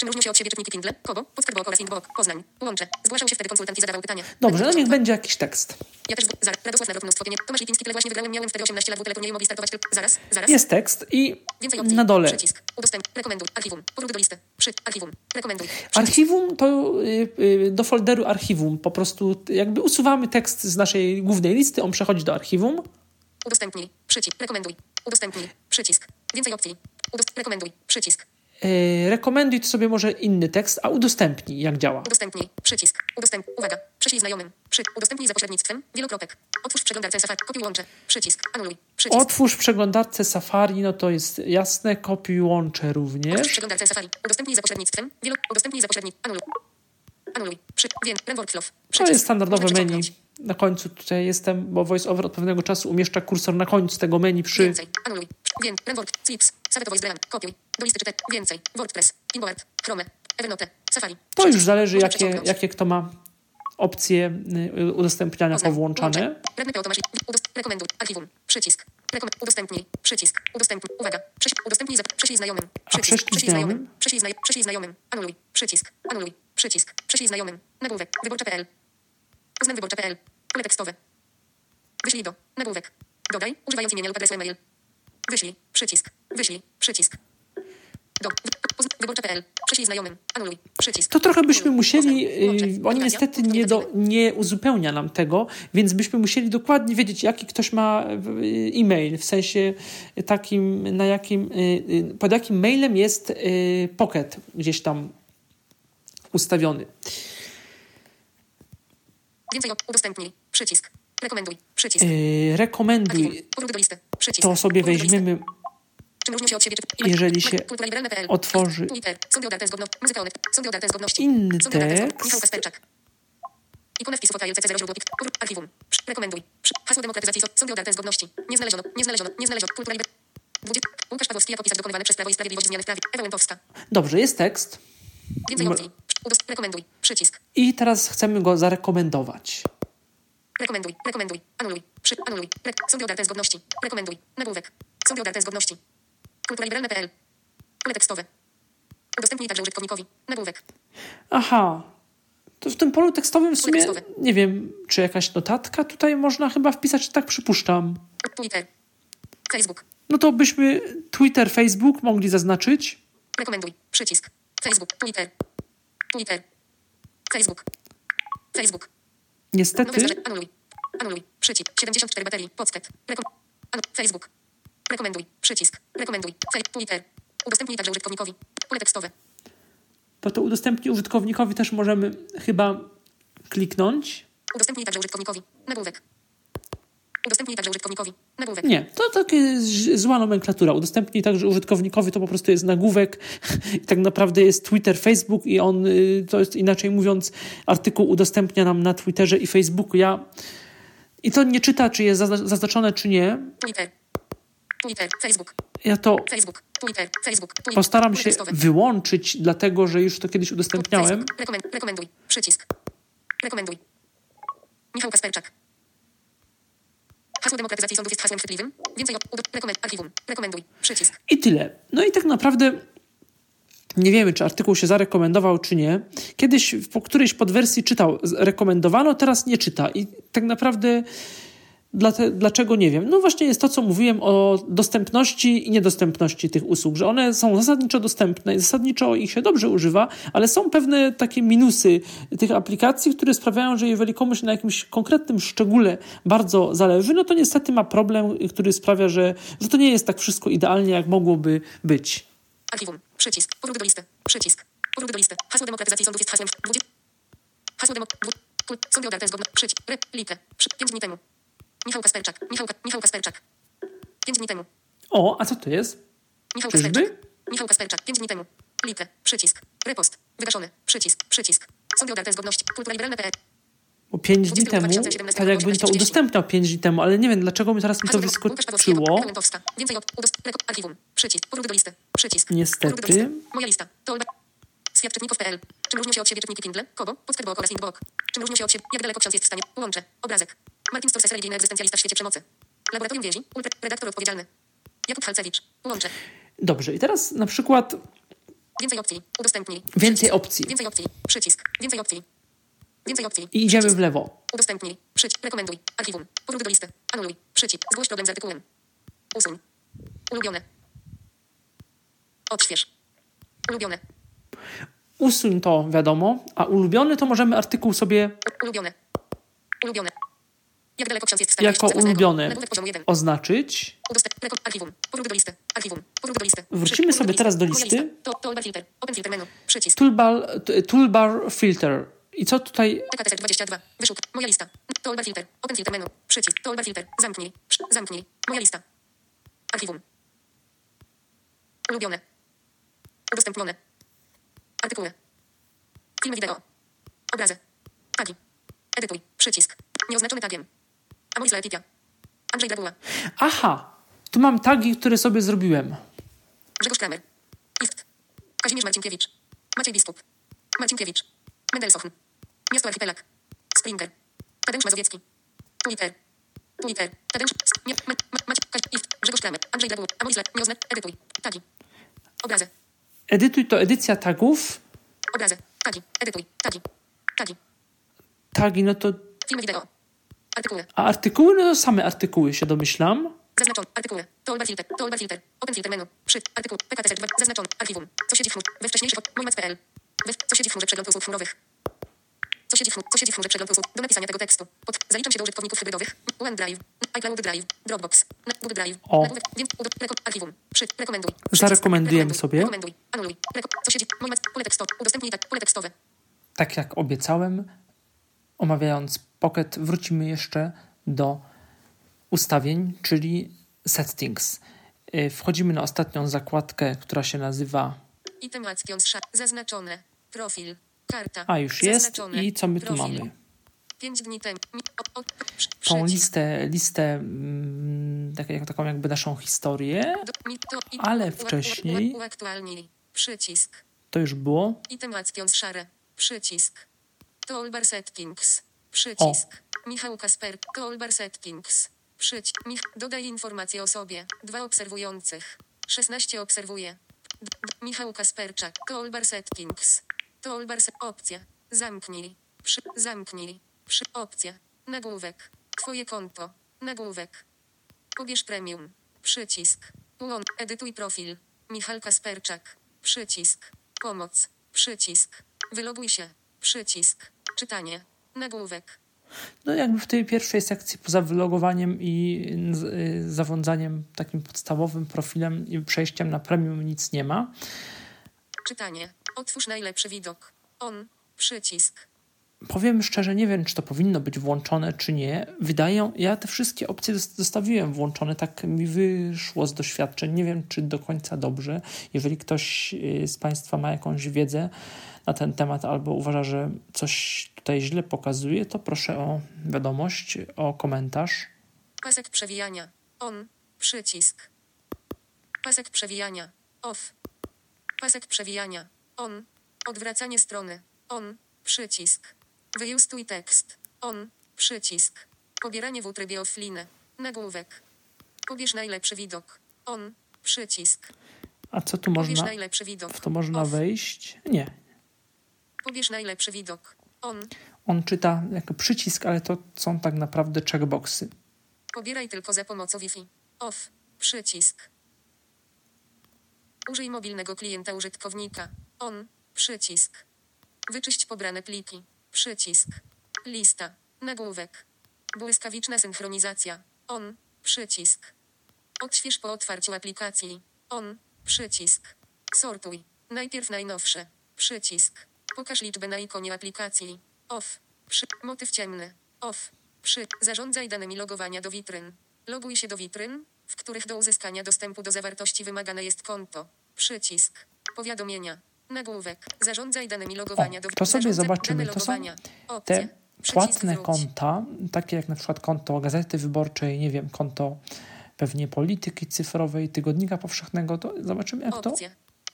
Czym różnią się od siebie czytniki Kindle? Kogo? Podskarbowo oraz Inbox. Poznań. Łącze. Zgłaszał się wtedy konsultant i zadawał pytanie. Dobrze, no niech będzie jakiś tekst. ja też, zaraz, Radosław Narok, mnóstwo nie. Tomasz Lipiński, tyle właśnie wygrałem, miałem wtedy 18 lat, w teleturnieju mogli startować tylko... Zaraz, zaraz. Jest tekst i Więcej opcji. na dole. Przycisk. Udostęp. Rekomenduj. Archiwum. Powrót do listy. Przy. Archiwum. Rekomenduj. Przycisk. Archiwum to y, y, do folderu archiwum. Po prostu jakby usuwamy tekst z naszej głównej listy, on przechodzi do archiwum. Udostępnij. Przycisk. Rekomenduj. Udostępnij. Przycisk. Więcej opcji. Udost... Rekomenduj. Przycisk. Y, rekomenduj to sobie może inny tekst, a udostępnij jak działa. Udostępnij. Przycisk. Udostęp. Uwaga. Prześlij znajomym. Przy. Udostępnij za pośrednictwem. Wielokropek. Otwórz w przeglądarce Safari. Kopiuj łącze. Przycisk. Anuluj. Przycisk. Otwórz w przeglądarce Safari, no to jest jasne, kopiuj łącze Otwórz również. przeglądarce Safari. Udostępnij za pośrednictwem. Wielo... Udostępnij za pośrednictwem. Anuluj. Anuluj. Przy. Wiem. Workflow. To Przycisk. jest standardowe menu. Na końcu tutaj jestem, bo VoiceOver od pewnego czasu umieszcza kursor na końcu tego menu przy... Więcej. Anuluj. Wiem. Renword. Clips. Savage Voice Dram. Kopiuj. Do listy czytaj. Więcej. WordPress. Inboard. Chrome. Evernote. Safari. To Przycisk. już zależy, jakie, jakie kto ma opcje y, udostępniania Poznań. powłączane. Radny P. Tomasz. Udost... Rekomenduj. Archiwum. Przycisk. Rekomen... Udostępnij. Przycisk. Udostępnij. Uwaga. Prześ... Udostępnij. Zap... Prześlij znajomym. prześlij Prześlij znajomym. Prześlij, znaj... Prześlij znajomym. Anuluj. Przycisk. Anuluj. Przycisk. Prześlij znajomym. Nagłówek. Wyborcza.pl. Poznań wyborcza.pl. Pole tekstowe. Wyślij do. Nagłówek. Dodaj. Używając imienia lub adresu e-mail. Wyślij. Przycisk. Wyślij. Przycisk. Do. Wyborcza.pl. Prześlij znajomym. Anuluj. Przycisk. To trochę byśmy musieli, y, oni Nawigacja. niestety nie, do, nie uzupełnia nam tego, więc byśmy musieli dokładnie wiedzieć, jaki ktoś ma y, e-mail, w sensie takim, na jakim, y, pod jakim mailem jest Pocket gdzieś tam ustawiony. Więcej. Udostępnij. Przycisk. Rekomenduj. Przycisk. Y, rekomenduj, to sobie weźmiemy, Czym różnią się od siebie? Czy... Jeżeli się otworzy. Inny tekst. Ikona wpisu fotelu CC0 źródło pik. Powrót. Archiwum. Rekomenduj. Hasło demokratyzacji. Sądy odarte zgodności. Nie znaleziono. Nie znaleziono. Nie znaleziono. Kultura liber... 20. Łukasz Pawłowski jako pisarz dokonywany przez Prawo i Sprawiedliwość zmiany w prawie. Ewa Łętowska. dobrze, jest tekst Więcej opcji. Rekomenduj. Przycisk. i teraz chcemy go zarekomendować. Rekomenduj. Rekomenduj. Anuluj. Przy... Anuluj. Re... Sądy odarte zgodności. Rekomenduj. Nagłówek. Sądy odarte zgodności. Kultura liberalna.pl. Pole tekstowe. Udostępnij także użytkownikowi. Nagłówek. Aha. To w tym polu tekstowym w sumie nie wiem, czy jakaś notatka tutaj można chyba wpisać, tak przypuszczam. Twitter. Facebook. No to byśmy Twitter, Facebook mogli zaznaczyć. Rekomenduj. Przycisk. Facebook. Twitter. Twitter. Facebook. Facebook. Niestety. Anuluj. Anuluj. Przycisk. 74 baterii. Podstet. Rekom... Facebook. Rekomenduj. Przycisk. Rekomenduj. Twitter. Udostępnij także użytkownikowi. Pole tekstowe. to to udostępnić użytkownikowi też możemy chyba kliknąć. Udostępnij także użytkownikowi. Nagłówek. Udostępnij także użytkownikowi. Nagłówek. Nie, to takie z- zła nomenklatura. Udostępnij także użytkownikowi to po prostu jest nagłówek i tak naprawdę jest Twitter, Facebook i on, y, to jest inaczej mówiąc, artykuł udostępnia nam na Twitterze i Facebooku. Ja i to nie czyta, czy jest zazna- zaznaczone, czy nie. Twitter. Twitter. Facebook. Ja to Facebook. Twitter. Facebook. Twitter. postaram się wyłączyć, dlatego że już to kiedyś udostępniałem. Rekomenduj. Przycisk. Rekomenduj. Michał Kasperczak. Hasło demokratyzacji sądów jest hasłem chwytliwym. Więcej o... Udo, rekomend, archiwum. Rekomenduj. Przycisk. I tyle. No i tak naprawdę nie wiemy, czy artykuł się zarekomendował, czy nie. Kiedyś po którejś podwersji czytał, rekomendowano, teraz nie czyta. I tak naprawdę dlaczego nie wiem. No właśnie jest to, co mówiłem o dostępności i niedostępności tych usług, że one są zasadniczo dostępne, zasadniczo ich się dobrze używa, ale są pewne takie minusy tych aplikacji, które sprawiają, że jeżeli komuś na jakimś konkretnym szczególe bardzo zależy, no to niestety ma problem, który sprawia, że, że to nie jest tak wszystko idealnie, jak mogłoby być. Archiwum. Przycisk. Powrót do listy. Przycisk. Powrót do listy. Hasło demokratyzacji sądów jest hasłem. 20. Hasło demo... dwu- kul- Sądy odarte zgodne. Przycisk. Re. Lite. Przy. 5 dni temu. Michał Kasperczak. Michał, Michał Kasperczak. 5 dni temu. O, a co to jest? Michał Czyżby? Kasperczak. Michał Kasperczak. 5 dni temu. Lite. Przycisk. Repost. Wygaszony. Przycisk. Przycisk. Sądy odarte zgodności. Kultura liberalna.pl. Bo 5 dni 20 temu, 2017 tak jakbym to 30. udostępniał 5 dni temu, ale nie wiem, dlaczego mi teraz mi to wyskoczyło. Niestety. Moja lista. Świat czytników.pl. Czym różnią się od siebie czytniki Kindle? Kobo, Podskarbok oraz Indbok. Czym różnią się od siebie? Jak daleko ksiądz jest w stanie? Łącze. Obrazek. Martin Scorsese, religijny egzystencjalista w świecie przemocy. Laboratorium więzi. Ultra. Redaktor odpowiedzialny. Jakub Halcewicz. Łącze. Dobrze, i teraz na przykład Więcej opcji. Udostępnij. więcej opcji. Więcej opcji. Przycisk. Więcej opcji. Więcej opcji. I idziemy Przycisk. w lewo. Udostępnij. Przycisk. Rekomenduj. Archiwum. Powrót do listy. Anuluj. Przycisk. Zgłoś problem z artykułem. Usuń. Ulubione. Odśwież. Ulubione. Usuń to, wiadomo, a ulubiony to możemy artykuł sobie Ulubione. Ulubione. Jak daleko ksiądz jest w jako ulubiony Nagłówek poziomu 1. oznaczyć. Wrócimy sobie teraz do listy. Toolbar, toolbar filter. I co tutaj? TKTC 22. Wyszuk. Moja lista. To Olbar Filter. Open Filter menu. Przycisk. To Olbar Filter. Zamknij. Zamknij. Moja lista. Archiwum. Ulubione. Udostępnione. Artykuły. Filmy wideo. Obrazy. Tagi. Edytuj. Przycisk. Nieoznaczony tagiem. Amoris Laetitia. Andrzej Drabuła. Aha, tu mam tagi, które sobie zrobiłem. Grzegorz Kramer. Ift. Kazimierz Marcinkiewicz. Maciej Biskup. Marcinkiewicz. Mendelssohn. Miasto Archipelag. Springer. Tadeusz Mazowiecki. Twitter. Twitter. Tadeusz. Nie. Maciej. Grzegorz Kramer. Andrzej Drabuła. Amoris Le- Nieoznak. Edytuj. Tagi. Obrazy. Edytuj to edycja tagów. Obrazy. Tagi. Edytuj. Tagi. Tagi. Tagi, no to. Filmy wideo. Artykuły. A artykuły, no to same artykuły się domyślam. Zaznaczony. Artykuły. To Olbar Filter. To Olbar Filter. Open Filter menu. Przy. Artykuł. PKTC 2. Zaznaczony. Archiwum. Co siedzi w chmurze. We wcześniejszych. Mojmac.pl. We, co siedzi w chmurze przegląd usług chmurowych. Co siedzi w chmurze. Co siedzi w chmurze przegląd usług. Do napisania tego tekstu. Pod. Zaliczam się do użytkowników hybrydowych. OneDrive. iCloud Drive. Dropbox. Google Drive. O. Archiwum. Przy. Rekomenduj. Zarekomendujemy Rekomenduj. sobie. Rekomenduj. Anuluj. Reko, co siedzi. Mojmac. Pole tekstowe. Udostępnij tak. Pole tekstowe. Tak jak obiecałem, omawiając Pocket, wrócimy jeszcze do ustawień, czyli settings. Y, Wchodzimy na ostatnią zakładkę, która się nazywa. Item actions. sza- Zaznaczone. Profil. Karta. A już jest. I co my tu Profil. mamy? O- o- Tą listę, listę mm, tak, taką jakby naszą historię. Ale wcześniej-. Przycisk. To już było. Item actions szare. Przycisk. Toolbar settings. Przycisk. Michał Kasper. Toolbar settings. Przycisk. Mich. Dodaj informacje o sobie. Dwa obserwujących. 16 obserwuje. Michał Kasperczak. Toolbar settings. Toolbar se- opcja. Zamknij. Przy, zamknij. Przy, opcja. Nagłówek. Twoje konto. Nagłówek. Pobierz premium. Przycisk. Ułącz. Edytuj profil. Michal Kasperczak. Przycisk. Pomoc. Przycisk. Wyloguj się. Przycisk. Czytanie. Nagłówek. No jakby w tej pierwszej sekcji poza wylogowaniem i y, zarządzaniem takim podstawowym profilem i przejściem na premium nic nie ma. Czytanie. Otwórz najlepszy widok. On. Przycisk. Powiem szczerze, nie wiem, czy to powinno być włączone, czy nie. Wydają, ja te wszystkie opcje zos- zostawiłem włączone, tak mi wyszło z doświadczeń. Nie wiem, czy do końca dobrze. Jeżeli ktoś y, z Państwa ma jakąś wiedzę na ten temat albo uważa, że coś tutaj źle pokazuje, to proszę o wiadomość, o komentarz. Pasek przewijania. On. Przycisk. Pasek przewijania. Off. Pasek przewijania. On. Odwracanie strony. On. Przycisk. Wyjustuj tekst. On. Przycisk. Pobieranie w trybie offline. Nagłówek. Pobierz najlepszy widok. On. Przycisk. A co tu Pobierz można? najlepszy widok. W to można Off. wejść? Nie. Pobierz najlepszy widok. On. On czyta jako przycisk, ale to są tak naprawdę checkboxy. Pobieraj tylko za pomocą Wi-Fi. Off. Przycisk. Użyj mobilnego klienta użytkownika. On. Przycisk. Wyczyść pobrane pliki. Przycisk. Lista. Nagłówek. Błyskawiczna synchronizacja. On. Przycisk. Odśwież po otwarciu aplikacji. On. Przycisk. Sortuj. Najpierw najnowsze. Przycisk. Pokaż liczbę na ikonie aplikacji. Off. Przy. Motyw ciemny. Off. Przy. Zarządzaj danymi logowania do witryn. Loguj się do witryn, w których do uzyskania dostępu do zawartości wymagane jest konto. Przycisk. Powiadomienia. Nagłówek. Zarządzaj danymi logowania O, do to sobie zobaczymy. To są te płatne konta, takie jak na przykład konto Gazety Wyborczej, nie wiem, konto pewnie Polityki Cyfrowej, Tygodnika Powszechnego, to zobaczymy jak to...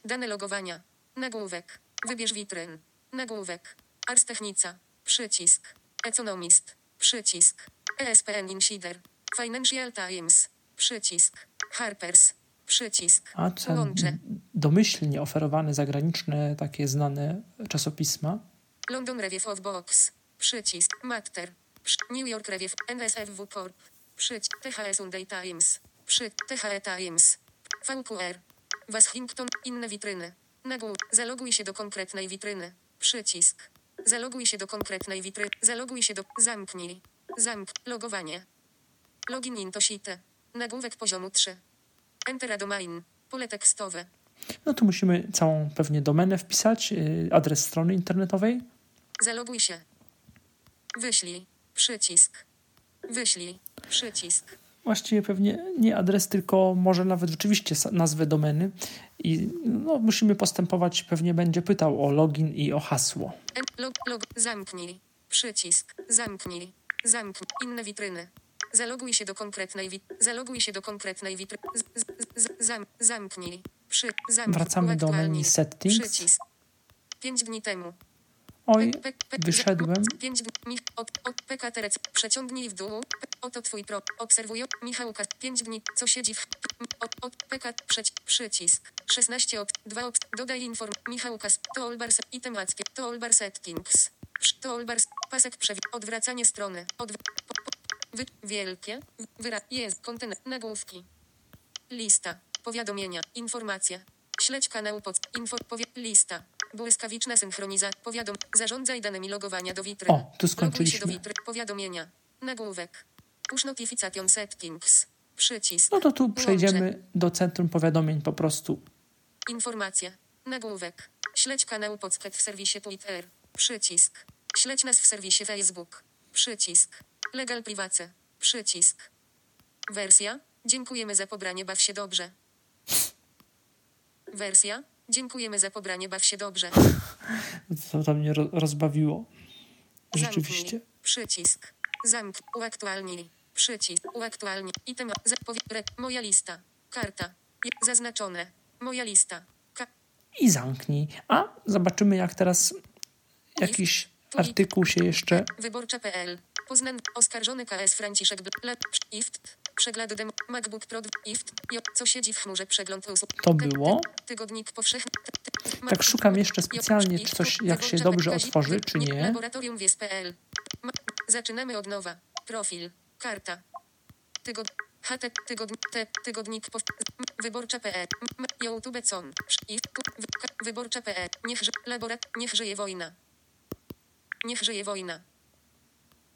Dane logowania. Nagłówek. Wybierz witryn. Nagłówek. Ars Technica. Przycisk. Economist. Przycisk. ESPN Insider. Financial Times. Przycisk. Harper's. Przycisk. A co Łącze. domyślnie oferowane zagraniczne, takie znane czasopisma. London Review of Books. Przycisk. Matter. New York Review. NSFW Corp. Przycisk. THE Sunday Times. Przy. THE Times. VQR. Washington. Inne witryny. Nagłówek. Zaloguj się do konkretnej witryny. Przycisk. Zaloguj się do konkretnej witryny. Zaloguj się do. Zamknij. Zamk. Logowanie. Login into site. Nagłówek poziomu 3. Enter a domain. Pole tekstowe. No tu musimy całą pewnie domenę wpisać, yy, adres strony internetowej. Zaloguj się. Wyślij. Przycisk. Wyślij. Przycisk. Właściwie pewnie nie adres, tylko może nawet rzeczywiście nazwę domeny. I no, musimy postępować, pewnie będzie pytał o login i o hasło. Log, log, zamknij. Przycisk. Zamknij. Zamknij. Inne witryny. Zaloguj się do konkretnej wit. Zaloguj się do konkretnej zam, zamknij. Przy, zamknij. Wracamy do menu settings. Przycisk. Pięć dni temu. Oj, wyszedłem. Pięć dni. Mich, od, od PK Terec. Przeciągnij w dół. Oto twój pro. Obserwuję. Michałka. Pięć dni. Co siedzi w... Od, od PK. Przeć, przycisk. 16 od 2 od. Dodaj inform. Michałka. To Olbars. I temackie. To Olbar Settings. To Olbars. Pasek przewi. Odwracanie strony. Odw... Wy, wielkie. Wyra... Jest. Kontener. Nagłówki. Lista. Powiadomienia. Informacje. Śledź kanał pod. Info. Powie. Lista. Błyskawiczna synchronizacja. Powiadom. Zarządzaj danymi logowania do witryny. O, tu Loguj się do skończyliśmy. witry. Powiadomienia. Nagłówek. Push notification settings. Przycisk. No to tu Łącze. przejdziemy do centrum powiadomień po prostu. Informacje. Nagłówek. Śledź kanał Podsket w serwisie Twitter. Przycisk. Śledź nas w serwisie Facebook. Przycisk. Legal Privacy. Przycisk. Wersja. Dziękujemy za pobranie. Baw się dobrze. Wersja. Dziękujemy za pobranie. Baw się dobrze. To, to mnie ro- rozbawiło. Zamknij. Rzeczywiście. Przycisk. Zamk. Uaktualnij. Przycisk. Uaktualnij. Item. Zapowie. Re. Moja lista. Karta. Zaznaczone. Moja lista. Ka- I zamknij. A zobaczymy, jak teraz jakiś artykuł się jeszcze. Wyborcza.pl. Poznań. Oskarżony KS Franciszek Bl. Le. Ift. Przegląd dem. MacBook Pro. Ift. Co siedzi w chmurze. Przegląd usług. To było. Tygodnik powszechny. Tak szukam jeszcze specjalnie, czy coś, jak się dobrze otworzy, czy nie. Laboratorium Wies.pl. Zaczynamy od nowa. Profil. Karta. Tygod... HT. Tygodnik. T. Tygodnik. Pow... Wyborcza.pl. M- YouTube. Com. I. Wy- ka- Wyborcza.pl. Niech, ży... Laborat... Niech żyje wojna. Niech żyje wojna.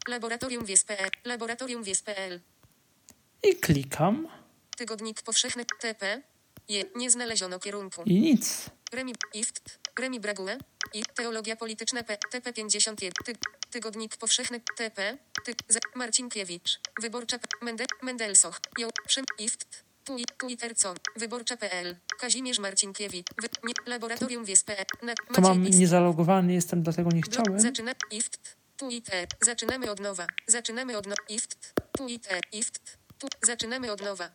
Laboratorium Wies.pl. Laboratorium Wies.pl. I klikam. Tygodnik powszechny. TP. Je. Nie znaleziono kierunku. I nic. Remi Ift, Remi Brague i Teologia Polityczna P, TP51, ty, Tygodnik Powszechny TP, ty, Z, Marcinkiewicz, Wyborcza P, Mende, Mendelsoch, Jo, Szym, Ift, Tui, Twitter.com, Wyborcza.pl, Kazimierz Marcinkiewicz, wy, nie, Laboratorium na, To mam niezalogowany jestem, dlatego nie chciałem. Zaczyna, Ift, Twitter, zaczynamy od nowa, zaczynamy od nowa, Ift, Twitter, Ift, tu, zaczynamy od nowa,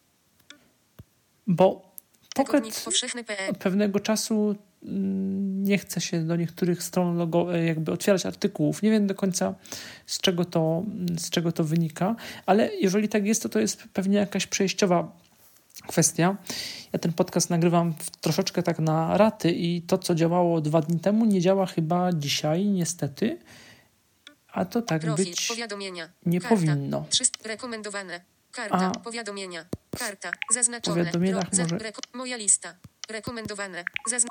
Bo Pocket pewnego czasu mm, nie chce się do niektórych stron logo, e, jakby otwierać artykułów. Nie wiem do końca z czego to, z czego to wynika, ale jeżeli tak jest, to to jest pewnie jakaś przejściowa kwestia. Ja ten podcast nagrywam troszeczkę tak na raty i to, co działało dwa dni temu, nie działa chyba dzisiaj, niestety. A to tak Profil, być powiadomienia. nie Karta. powinno. 300, rekomendowane. Karta, A. powiadomienia. Karta, zaznaczone. W powiadomieniach Pro- może- moja lista. Rekomendowane. Zazn-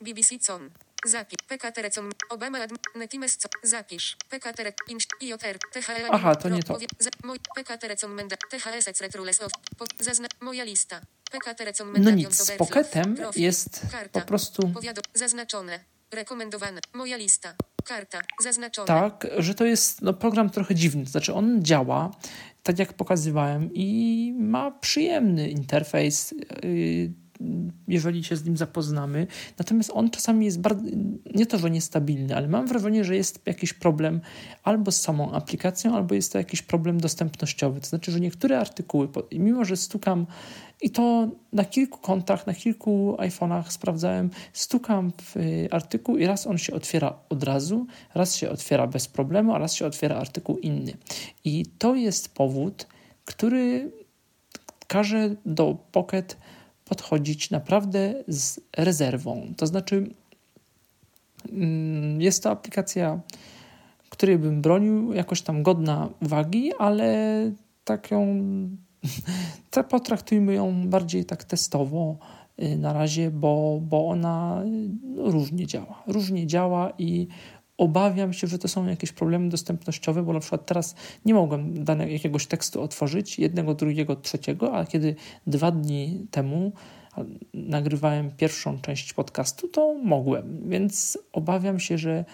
BBC Com. Zapisz. PK Terecom. Obama adm. Netimes Co. Zapisz. PK Terec. Inst. IOTR. THL. Aha, to nie to. Powie- za- Moj. PK Terecom Menda. THS Retrules of. Po- Zazna. Moja lista. PK Terecom Menda. No nic, z Pocketem jest po prostu zaznaczone. Rekomendowane. Moja lista. Karta. Zaznaczone. tak, że to jest no, program trochę dziwny. To znaczy on działa, tak jak pokazywałem i ma przyjemny interfejs. Yy, jeżeli się z nim zapoznamy. Natomiast on czasami jest bardzo, nie to, że niestabilny, ale mam wrażenie, że jest jakiś problem albo z samą aplikacją, albo jest to jakiś problem dostępnościowy. To znaczy, że niektóre artykuły, mimo że stukam i to na kilku kontach, na kilku iPhone'ach sprawdzałem, stukam w y, artykuł i raz on się otwiera od razu, raz się otwiera bez problemu, a raz się otwiera artykuł inny. I to jest powód, który każe do Pocket podchodzić naprawdę z rezerwą. To znaczy, mm, jest to aplikacja, której bym bronił, jakoś tam godna uwagi, ale taką potraktujmy ją bardziej tak testowo y, na razie, bo, bo ona no, różnie działa. Różnie działa i obawiam się, że to są jakieś problemy dostępnościowe, bo na przykład teraz nie mogłem danego jakiegoś tekstu otworzyć, jednego, drugiego, trzeciego, a kiedy dwa dni temu nagrywałem pierwszą część podcastu, to mogłem, więc obawiam się, że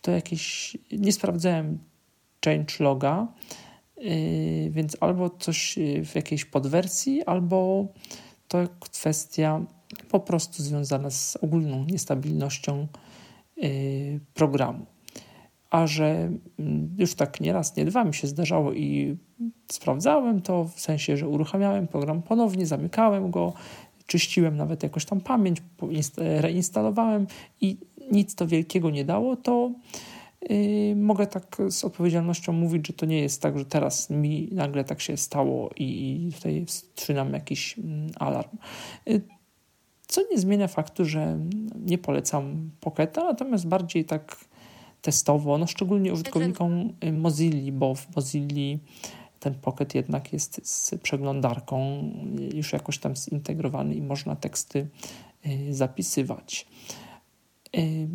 to jakieś. Nie sprawdzałem changeloga, yy, więc albo coś w jakiejś podwersji, albo to kwestia po prostu związana z ogólną niestabilnością yy, programu a że mm, już tak nie raz, nie dwa mi się zdarzało i sprawdzałem to, w sensie, że uruchamiałem program ponownie, zamykałem go, czyściłem nawet jakoś tam pamięć, reinstalowałem i nic to wielkiego nie dało, to yy, mogę tak z odpowiedzialnością mówić, że to nie jest tak, że teraz mi nagle tak się stało i, tutaj wstrzymam jakiś mm, alarm. Yy, co nie zmienia faktu, że nie polecam Pocketa, natomiast bardziej tak testowo, no szczególnie użytkownikom y, Mozilla, bo w Mozilla ten Pocket jednak jest z przeglądarką już jakoś tam zintegrowany i można teksty y, zapisywać. Y,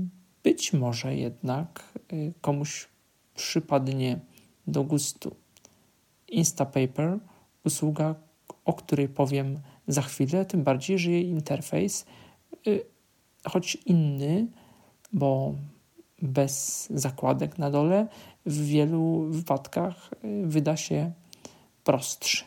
być może jednak komuś przypadnie do gustu Instapaper, usługa, o której powiem za chwilę, tym bardziej, że jej interfejs, choć inny, bo bez zakładek na dole w wielu wypadkach y, wyda się prostszy.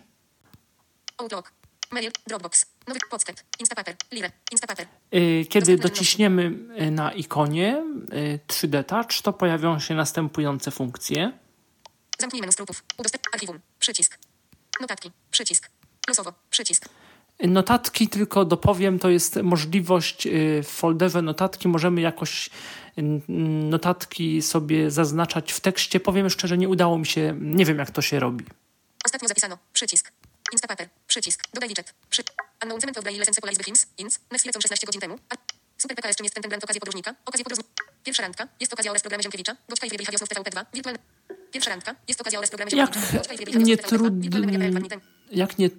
Outlook, Mail, Dropbox, nowy Pocket, Instapaper, Live, Instapaper. Y, kiedy dociśniemy y, na ikonie 3D Touch, to pojawią się następujące funkcje. Zamknij menu skrótów. Udostępnij archiwum. Przycisk. Notatki. Przycisk. Losowo. Przycisk. Notatki tylko dopowiem, to jest możliwość w folderze notatki możemy jakoś notatki sobie zaznaczać w tekście. Powiem szczerze, nie udało mi się, nie wiem jak to się robi. Ostatnio zapisano. Przycisk. Instapaper. Przycisk. Dodaj widget. Przy... Announcement of daily lessons Police with Hymns. Ins. Lecą 16 godzin temu. Super PKS czym jest ten blend okazję podróżnika. Okazję podróżnika. Pierwsza randka. Jest okazja oraz programie Ziemkiewicza. Goczka i wybiegła wiosną w TVP2. Wirtualne... Pierwsza randka. Jest okazja oraz programie Ziemkiewicza. Jak nie trudno... Jak nie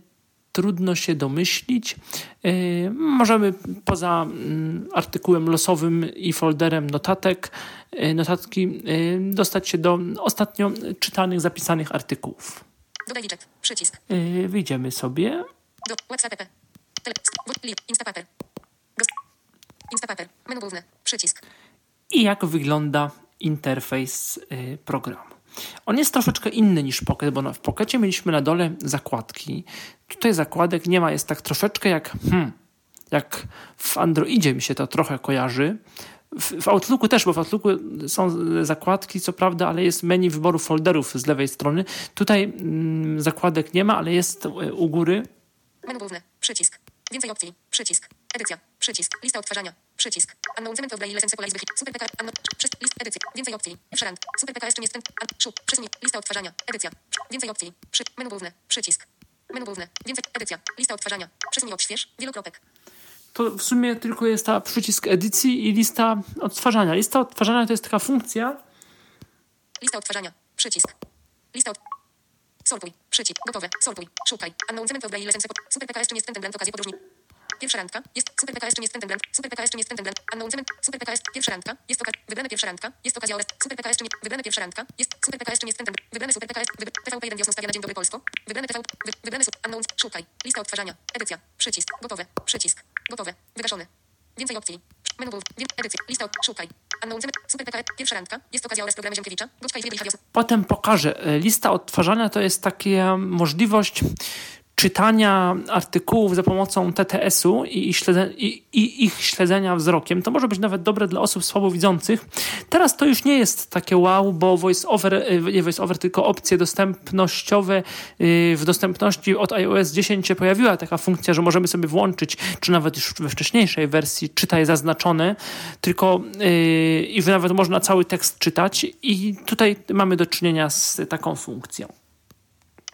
trudno się domyślić. E, możemy poza mm, artykułem losowym i folderem notatek, e, notatki e, dostać się do ostatnio czytanych, zapisanych artykułów. Dodaj widget. Przycisk. Wyjdziemy sobie. Do. Tele, Instapaper. Instapaper. Menu główne. Przycisk. I jak wygląda interfejs programu. On jest troszeczkę inny niż Pocket, bo w Pockecie mieliśmy na dole zakładki. Tutaj zakładek nie ma, jest tak troszeczkę jak, hmm, jak w Androidzie mi się to trochę kojarzy. W, w Outlooku też, bo w Outlooku są zakładki, co prawda, ale jest menu wyboru folderów z lewej strony. Tutaj mm, zakładek nie ma, ale jest e, u góry. Menu główne, przycisk. Więcej opcji, przycisk. Edycja, przycisk. Lista odtwarzania, przycisk. Announcement of daily lessons Police Super PK. Anno, list, edycja. Więcej opcji. Szrand. Super PKS czym jest ten. An, szub. Przesuń. Lista odtwarzania. Edycja. Więcej opcji. Przy, menu główne. Przycisk. Menu główne. Więcej. Edycja. Lista odtwarzania. Przesuń odśwież. Wielokropek. To w sumie tylko jest ta przycisk edycji i lista odtwarzania. Lista odtwarzania to jest taka funkcja. Lista odtwarzania. Przycisk. Lista od... Sortuj. Przycisk. Gotowe. Sortuj. Szukaj. Announcement of daily lessons Super czym jest ten blend okazji podróżni. Pierwsza randka. Jest Super PKS czym jest ten blend. Super PKS czym jest ten blend. Announcement. Super PKS. Pierwsza randka. Jest okazja. Wybrane pierwsza randka. Jest okazja oraz Super PKS czym wybrane pierwsza randka. Jest Super PKS czym jest ten Wybrane Super PKS. Wybr TVP1 wiosną stawia na dzień dobry Polsko. Wybrane TV. Wy wybrane super. Announce. Szukaj. Lista odtwarzania. Edycja. Przycisk. Gotowe. Przycisk. Gotowe. Wygaszony. Więcej opcji. Menu głów. Edycja. Lista. Szukaj. Announcement. Super PKS. Pierwsza randka. Jest okazja oraz programie Ziemkiewicza. Goczka i wiosną. Potem pokażę. Lista odtwarzania to jest taka możliwość czytania artykułów za pomocą TTS-u i ich, śledze, i, i ich śledzenia wzrokiem. To może być nawet dobre dla osób słabowidzących. Teraz to już nie jest takie wow, bo voice-over, y, nie voice-over, tylko opcje dostępnościowe y, w dostępności od iOS 10 się pojawiła taka funkcja, że możemy sobie włączyć, czy nawet już we wcześniejszej wersji czytaj zaznaczone, tylko yy, i nawet można cały tekst czytać i tutaj mamy do czynienia z taką funkcją.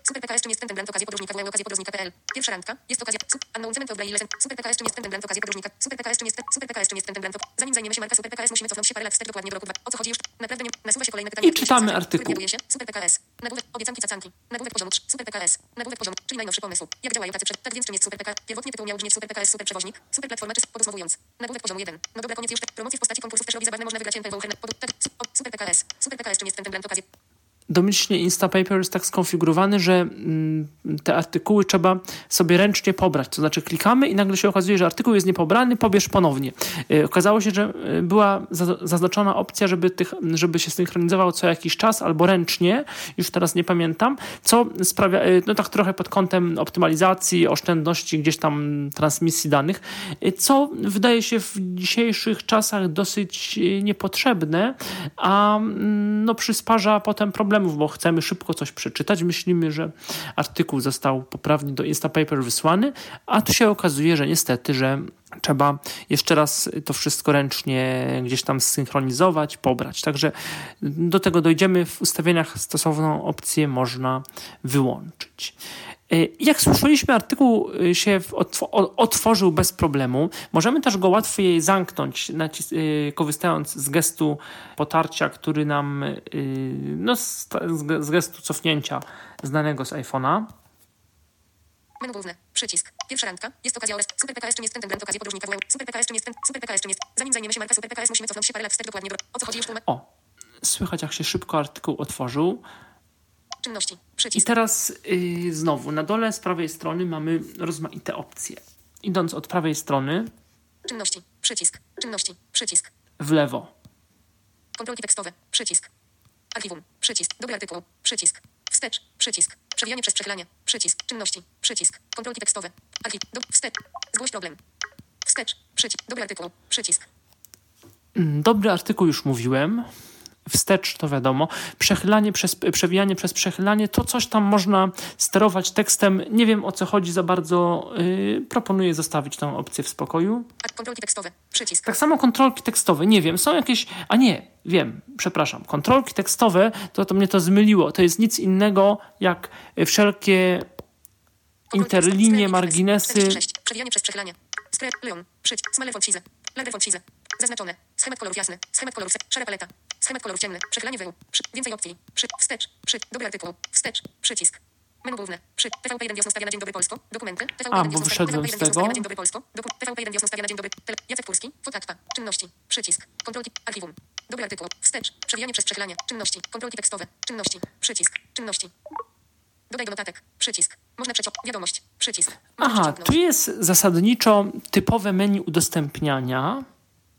Super PKS czym jest ten brand okazję podróżnika w okazję podróżnika.pl. Pierwsza randka. Jest okazja. Announcement of Braille lesson. Super PKS czym jest ten brand okazję podróżnika. Super PKS czym jest ten, Super PKS czym jest ten brand. Zanim zajmiemy się marka Super PKS musimy cofnąć się parę lat wstecz dokładnie do roku 2. O co chodzi już? Naprawdę nie nasuwa się kolejne pytanie. I czytamy artykuł. się. Super PKS. Nagłówek obiecanki cacanki. Nagłówek poziomu 3. Super PKS. Nagłówek poziomu, czyli najnowszy pomysł. Jak działają tacy przed... Tak więc czym jest Super PKS? Pierwotnie tytuł miał brzmieć Super PKS Super Przewoźnik. Super Platforma czy podosłowując. Nagłówek poziomu 1. No dobra, koniec już. Promocje w postaci konkursów też robi zabawne można wygrać NPW. Tak, Super PKS. Super PKS czym jest ten brand okazję domyślnie Instapaper jest tak skonfigurowany, że mm, te artykuły trzeba sobie ręcznie pobrać. To znaczy klikamy i nagle się okazuje, że artykuł jest niepobrany, pobierz ponownie. Y, okazało się, że y, była zaznaczona opcja, żeby, tych, żeby się synchronizował co jakiś czas albo ręcznie, już teraz nie pamiętam, co sprawia, y, no tak trochę pod kątem optymalizacji, oszczędności gdzieś tam transmisji danych, co wydaje się w dzisiejszych czasach dosyć niepotrzebne, a mm, no przysparza potem problem problemów, bo chcemy szybko coś przeczytać. Myślimy, że artykuł został poprawnie do Instapaper wysłany, a tu się okazuje, że niestety, że trzeba jeszcze raz to wszystko ręcznie gdzieś tam zsynchronizować, pobrać. Także do tego dojdziemy. W ustawieniach stosowną opcję można wyłączyć. E, jak słyszeliśmy, artykuł e, się otworzył bez problemu. Możemy też go łatwiej zamknąć, e, korzystając z gestu potarcia, który nam, no, z gestu cofnięcia znanego z iPhone'a. Menu główne. Przycisk. Pierwsza randka. Jest okazja oraz Super PKS czym jest ten brand okazji podróżnika w Super PKS czym jest ten Super PKS czym jest. Zanim zajmiemy się marka Super PKS musimy cofnąć się parę lat wstecz dokładnie. O co chodzi już tłumaczę. O. Słychać jak się szybko artykuł otworzył. Czynności. Przycisk. I teraz yy, znowu na dole z prawej strony mamy rozmaite opcje. Idąc od prawej strony. Czynności. Przycisk. Czynności. Przycisk. W lewo. Kontrolki tekstowe. Przycisk. Archiwum. Przycisk. Dobry artykuł. Przycisk. Wstecz. Przycisk. Przewijanie przez przechylanie. Przycisk. Czynności. Przycisk. Kontrolki tekstowe. Archiw. Do, wstecz. Zgłoś problem. Wstecz. Przycisk. Dobry artykuł. Przycisk. Mm, dobry artykuł już mówiłem wstecz, to wiadomo. Przechylanie przez, przewijanie przez przechylanie, to coś tam można sterować tekstem. Nie wiem o co chodzi za bardzo. Yy, proponuję zostawić tę opcję w spokoju. Kontrolki tekstowe, przycisk. Tak samo kontrolki tekstowe, nie wiem, są jakieś. A nie, wiem, przepraszam. Kontrolki tekstowe, to, to mnie to zmyliło. To jest nic innego jak wszelkie interlinie, marginesy. Przewijanie przez przechylanie. Sklep, Leon, przycisk, smale foncize, lager foncize. Zaznaczone. Schemat kolorów jasny. Schemat kolorów szara paleta. Schemat kolorów ciemny. Przechylanie wyłu. Przy, więcej opcji. Przy, wstecz. Przy, dobry artykuł. Wstecz. Przycisk. Menu główne. Przy, TVP1 wiosna stawia na dzień dobry Polsko. Dokumenty. TVP1 A, bo wyszedłem z tego. na dzień dobry Polsko. Doku, TVP1 wiosna stawia na dzień dobry. Tele, Jacek Kurski. Czynności. Przycisk. Kontrolki. Archiwum. Dobry artykuł. Wstecz. Przewijanie przez przechylanie. Czynności. Kontrolki tekstowe. Czynności. Przycisk. Czynności. Dodaj do notatek. Przycisk. Można przeciąć. Wiadomość. Przycisk. Można Aha, tu jest zasadniczo typowe menu udostępniania.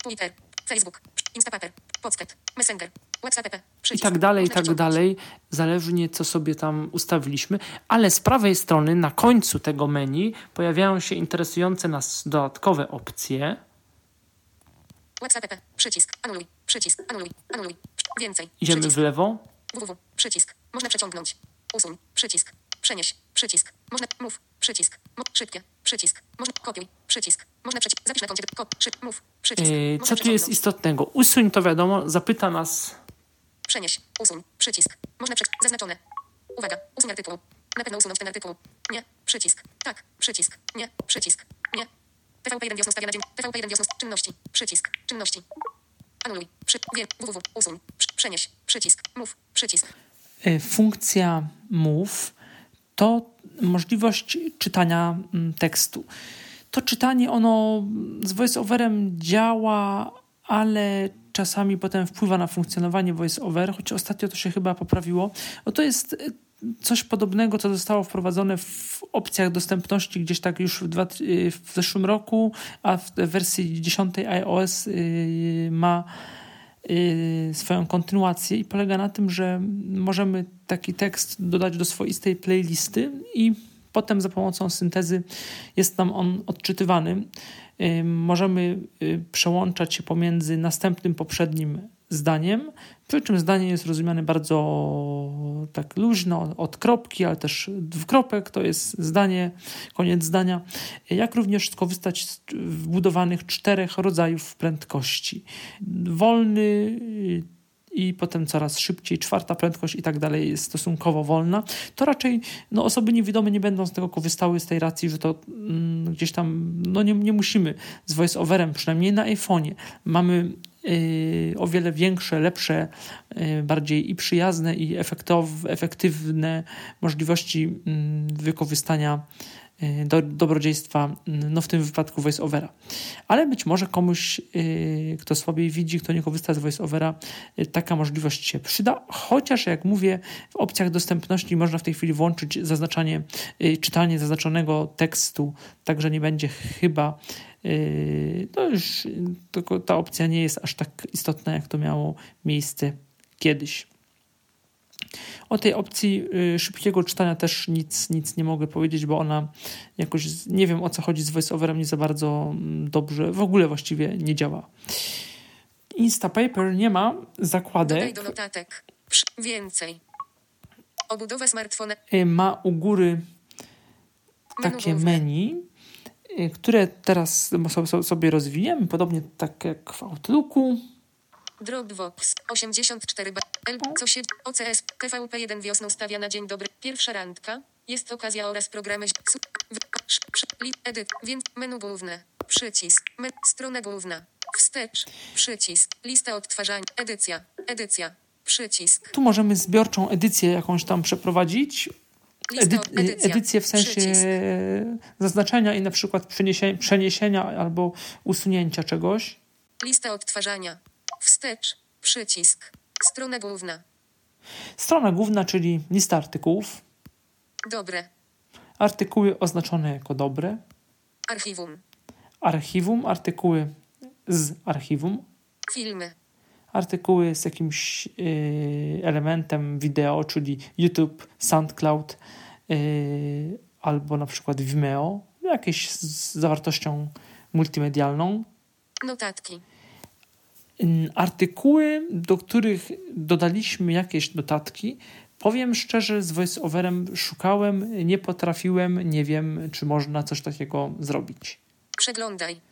Twitter. Facebook, Instapaper, Podsket, Messenger, WhatsApp, i tak dalej, i tak dalej, zależnie co sobie tam ustawiliśmy, ale z prawej strony na końcu tego menu pojawiają się interesujące nas dodatkowe opcje. WhatsApp, przycisk, anuluj, przycisk, anuluj, anuluj, więcej. Idziemy przycisk. w lewo. www, przycisk, można przeciągnąć, usuń, przycisk, przenieś, przycisk, można, mów, przycisk, mo, szybkie, przycisk, można, kopiuj, przycisk, można przeciąć, zapisz na koncie, mów, przycisk. Yy, co tu jest istotnego? Usuń to wiadomo, zapyta nas. Przenieś, usuń, przycisk, można przeciąć, zaznaczone. Uwaga, usuń artykuł. Na pewno usunąć ten artykuł. Nie, przycisk, tak, przycisk, nie, przycisk, nie. TVP1 wiosna stawia na dzień, TVP1 wiosna, czynności, przycisk, czynności. Anuluj, przy, wie, www, usuń, przenieś, przycisk, mów, przycisk. Yy, funkcja move to możliwość czytania mm, tekstu. To czytanie ono z voiceoverem działa, ale czasami potem wpływa na funkcjonowanie voiceover, choć ostatnio to się chyba poprawiło. O to jest y, coś podobnego, co zostało wprowadzone w opcjach dostępności gdzieś tak już w, dwa, y, w zeszłym roku, a w wersji 10 iOS y, ma swoją kontynuację i polega na tym, że możemy taki tekst dodać do swoistej playlisty i Potem za pomocą syntezy jest nam on odczytywany. Y, możemy y, przełączać się pomiędzy następnym, poprzednim zdaniem, przy czym zdanie jest rozumiane bardzo tak luźno, od kropki, ale też dwukropek, to jest zdanie, koniec zdania, jak również skorzystać z wbudowanych czterech rodzajów prędkości. Wolny, i potem coraz szybciej, czwarta prędkość i tak dalej jest stosunkowo wolna, to raczej no, osoby niewidome nie będą z tego korzystały z tej racji, że to mm, gdzieś tam, no nie, nie musimy z voice-overem, przynajmniej na iPhone'ie. Mamy o wiele większe, lepsze, yy, bardziej i przyjazne i efektywne możliwości yy, wykorzystania Y, do, dobrodziejstwa, mm, no w tym wypadku voiceovera. Ale być może komuś, yy, kto słabiej widzi, kto nie korzysta z voiceovera, yy, taka możliwość się przyda, chociaż jak mówię, w opcjach dostępności można w tej chwili włączyć zaznaczanie, czytanie zaznaczonego tekstu, także nie będzie chyba y, no już ta opcja nie jest aż tak istotna, jak to miało miejsce kiedyś. O tej opcji y, szybkiego czytania też nic, nic nie mogę powiedzieć, bo ona jakoś, nie wiem o co chodzi z voiceoverem, nie za bardzo mm, dobrze, w ogóle właściwie nie działa. Instapaper nie ma zakładek. Dodaj do notatek. Więcej. Obudowa smartfona. Y, ma u góry takie menu, y, które teraz sobie rozwijemy, podobnie tak jak w Outlooku. Dropbox 84 b L co się OCS TVP1 wiosną stawia na dzień dobry. Pierwsza randka. Jest okazja oraz programy edyt, więc menu główne. Przycisk. Me, strona główna. Wstecz. Przycisk. Lista odtwarzania. Edycja. Edycja. Przycisk. Tu możemy zbiorczą edycję jakąś tam przeprowadzić. Edy edycję w sensie Przycisk. zaznaczenia i na przykład przeniesienia, przeniesienia albo usunięcia czegoś. Lista odtwarzania. Wstecz. Przycisk. Strona główna. Strona główna, czyli lista artykułów. Dobre. Artykuły oznaczone jako dobre. Archiwum. Archiwum, artykuły z archiwum. Filmy. Artykuły z jakimś y, elementem wideo, czyli YouTube, SoundCloud y, albo na przykład Vimeo, jakieś z zawartością multimedialną. Notatki artykuły, do których dodaliśmy jakieś notatki. Powiem szczerze, z voiceoverem szukałem, nie potrafiłem, nie wiem, czy można coś takiego zrobić. Przeglądaj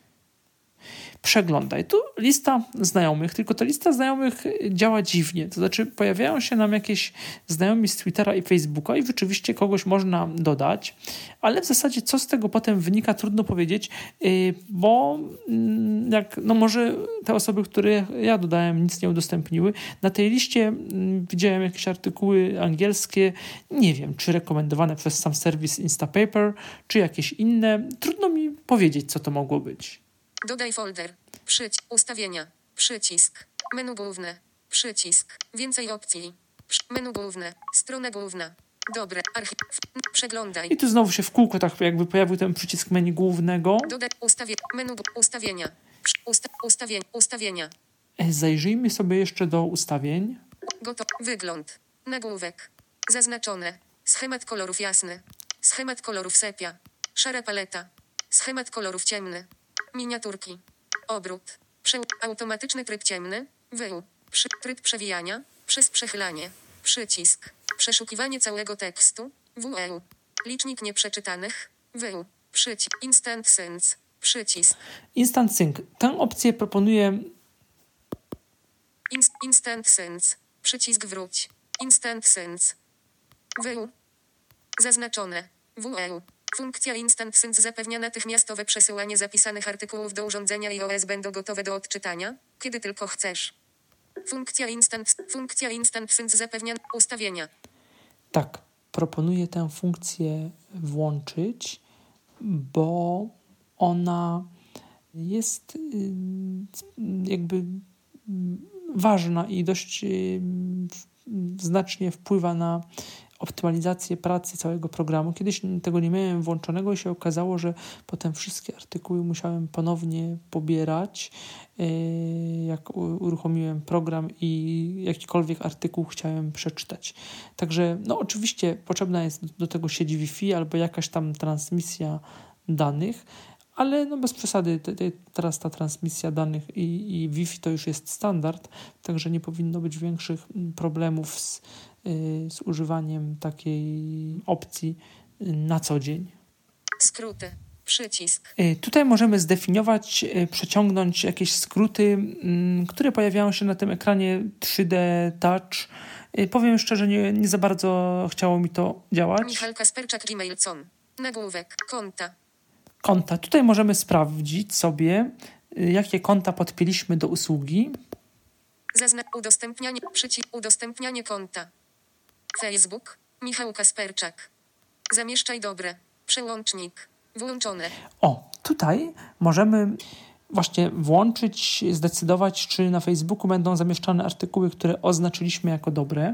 przeglądaj. Tu lista znajomych, tylko ta lista znajomych działa dziwnie. To znaczy, pojawiają się nam jakieś znajomi z Twittera i Facebooka i rzeczywiście kogoś można dodać, ale w zasadzie co z tego potem wynika, trudno powiedzieć, y, bo mm, jak, no może te osoby, które ja dodałem, nic nie udostępniły. Na tej liście mm, widziałem jakieś artykuły angielskie, nie wiem, czy rekomendowane przez sam serwis Instapaper, czy jakieś inne. Trudno mi powiedzieć, co to mogło być. Dodaj folder. Przycisk. Ustawienia. Przycisk. Menu główne. Przycisk. Więcej opcji. Menu główne. Strona główna. Dobre. Archiw. Przeglądaj. I tu znowu się w kółko tak jakby pojawił ten przycisk menu głównego. Dodaj ustawie. Menu ustawienia. Usta ustawień. Ustawienia. E, zajrzyjmy sobie jeszcze do ustawień. Gotowy. Wygląd. Nagłówek. Zaznaczone. Schemat kolorów jasny. Schemat kolorów sepia. Szara paleta. Schemat kolorów ciemny. Miniaturki. Obrót. Automatyczny tryb ciemny. Wył. Przy tryb przewijania. Przez przechylanie. Przycisk. Przeszukiwanie całego tekstu. WEU. Licznik nieprzeczytanych. Wył. Przycisk. Instant Sync. Przycisk. Instant Sync. Tę opcję proponuje. Inst instant Sync. Przycisk wróć. Instant Sync. Wył. Zaznaczone. WEU. Funkcja Instant Sync zapewnia natychmiastowe przesyłanie zapisanych artykułów do urządzenia iOS będą gotowe do odczytania, kiedy tylko chcesz. Funkcja Instant, funkcja Instant Sync zapewnia ustawienia. Tak, proponuję tę funkcję włączyć, bo ona jest y, jakby ważna i dość y, znacznie wpływa na optymalizację pracy całego programu. Kiedyś tego nie miałem włączonego i się okazało, że potem wszystkie artykuły musiałem ponownie pobierać, yy, jak uruchomiłem program i jakikolwiek artykuł chciałem przeczytać. Także, no oczywiście potrzebna jest do tego sieć Wi-Fi albo jakaś tam transmisja danych, ale no bez przesady, te, te, teraz ta transmisja danych i, i Wi-Fi to już jest standard, także nie powinno być większych problemów z, z używaniem takiej opcji y, na co dzień. Skróty. Przycisk. Y, tutaj możemy zdefiniować, przeciągnąć jakieś skróty, mm, które pojawiają się na tym ekranie 3D Touch. Powiem szczerze, nie, nie za bardzo chciało mi to działać. Michal Kasperczak, gmail.com. Nagłówek. Konta konta. Tutaj możemy sprawdzić sobie, y, jakie konta podpięliśmy do usługi. Zazna udostępnianie, przycisk udostępnianie konta. Facebook, Michał Kasperczak. Zamieszczaj dobre. Przełącznik. Włączone. O, tutaj możemy właśnie włączyć, zdecydować, czy na Facebooku będą zamieszczane artykuły, które oznaczyliśmy jako dobre.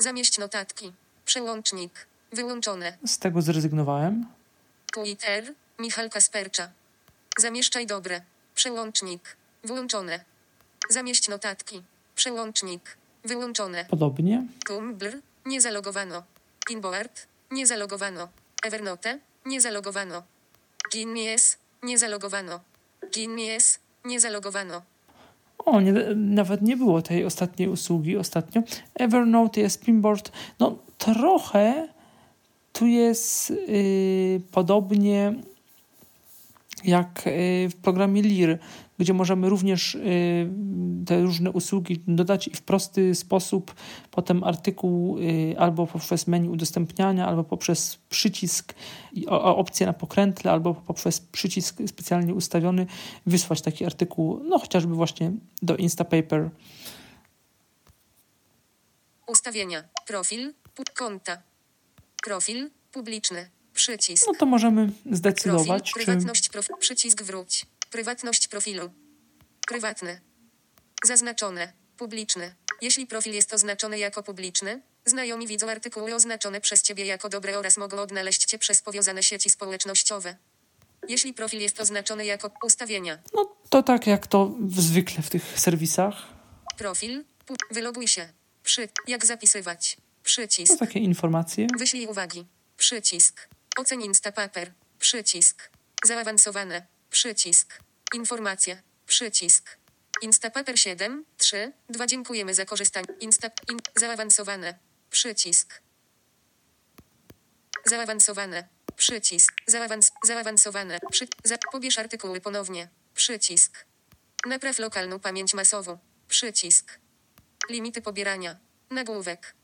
Zamieść notatki. Przełącznik. Wyłączone. Z tego zrezygnowałem. Twitter, Michal Kaspercza. Zamieszczaj dobre. Przełącznik. Włączone. Zamieść notatki. Przełącznik. Wyłączone. Podobnie. Tumblr. Nie zalogowano. Pinboard. Nie zalogowano. Evernote. Nie zalogowano. Genius. Nie zalogowano. Genius. Nie zalogowano. O, nie, nawet nie było tej ostatniej usługi ostatnio. Evernote jest Pinboard. No trochę tu jest yy, podobnie jak y, w programie LIR, gdzie możemy również y, te różne usługi dodać i w prosty sposób potem artykuł y, albo poprzez menu udostępniania, albo poprzez przycisk, opcję na pokrętle, albo poprzez przycisk specjalnie ustawiony wysłać taki artykuł, no chociażby właśnie do Instapaper. Ustawienia, profil, konta, profil, publiczny, Przycisk. No to możemy zdecydować. Profil, prywatność, prof, przycisk wróć. Prywatność profilu. Prywatny. Zaznaczone. Publiczny. Jeśli profil jest oznaczony jako publiczny, znajomi widzą artykuły oznaczone przez Ciebie jako dobre oraz mogą odnaleźć Cię przez powiązane sieci społecznościowe. Jeśli profil jest oznaczony jako ustawienia. No to tak jak to zwykle w tych serwisach. Profil. Wyloguj się. Przy. Jak zapisywać. Przycisk. No takie informacje. Wyślij uwagi. Przycisk. Oceń Instapaper. Przycisk. Zaawansowane. Przycisk. Informacja. Przycisk. Instapaper 7, 3, 2. Dziękujemy za korzystanie. Insta, in, zaawansowane. Przycisk. Zaawansowane. Przycisk. Zaawans, zaawansowane. Przy, za, pobierz artykuły ponownie. Przycisk. Napraw lokalną pamięć masową. Przycisk. Limity pobierania. Nagłówek.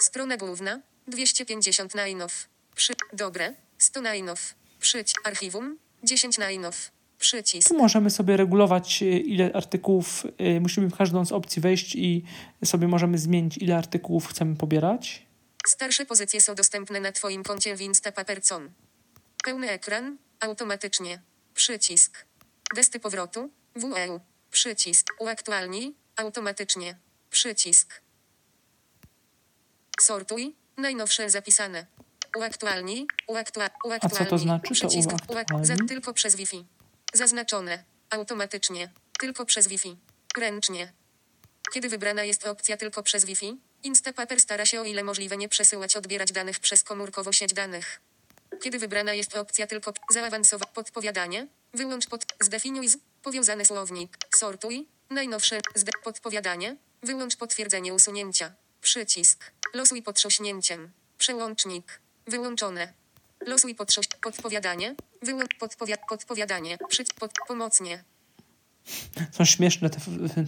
Strona główna. 250 najnow. Przy. Dobre. 100 najnow. Przyć. Archiwum. 10 najnow. Przycisk. Tu możemy sobie regulować, y, ile artykułów, y, musimy w każdą z opcji wejść i sobie możemy zmienić, ile artykułów chcemy pobierać. Starsze pozycje są dostępne na Twoim koncie w Instapaper.com. Pełny ekran. Automatycznie. Przycisk. Desty powrotu. WEU. Przycisk. Uaktualnij. Automatycznie. Przycisk. Sortuj. Najnowsze zapisane. Uaktualnij. Uaktua, uaktualnij. A co to znaczy? Przycisk. To uaktualnij? Tylko przez Wi-Fi. Zaznaczone. Automatycznie. Tylko przez Wi-Fi. Ręcznie. Kiedy wybrana jest opcja tylko przez Wi-Fi, Instapaper stara się o ile możliwe nie przesyłać odbierać danych przez komórkową sieć danych. Kiedy wybrana jest opcja tylko zaawansować podpowiadanie, wyłącz pod zdefiniuj z powiązany słownik, sortuj, najnowsze zde, podpowiadanie, wyłącz potwierdzenie usunięcia, przycisk, losuj potrząśnięciem, przełącznik, Wyłączone. Losuj potrzoś, podpowiadanie. Wyłącz podpowia, podpowiadanie. Przyć, pod, pomocnie. Są śmieszne te,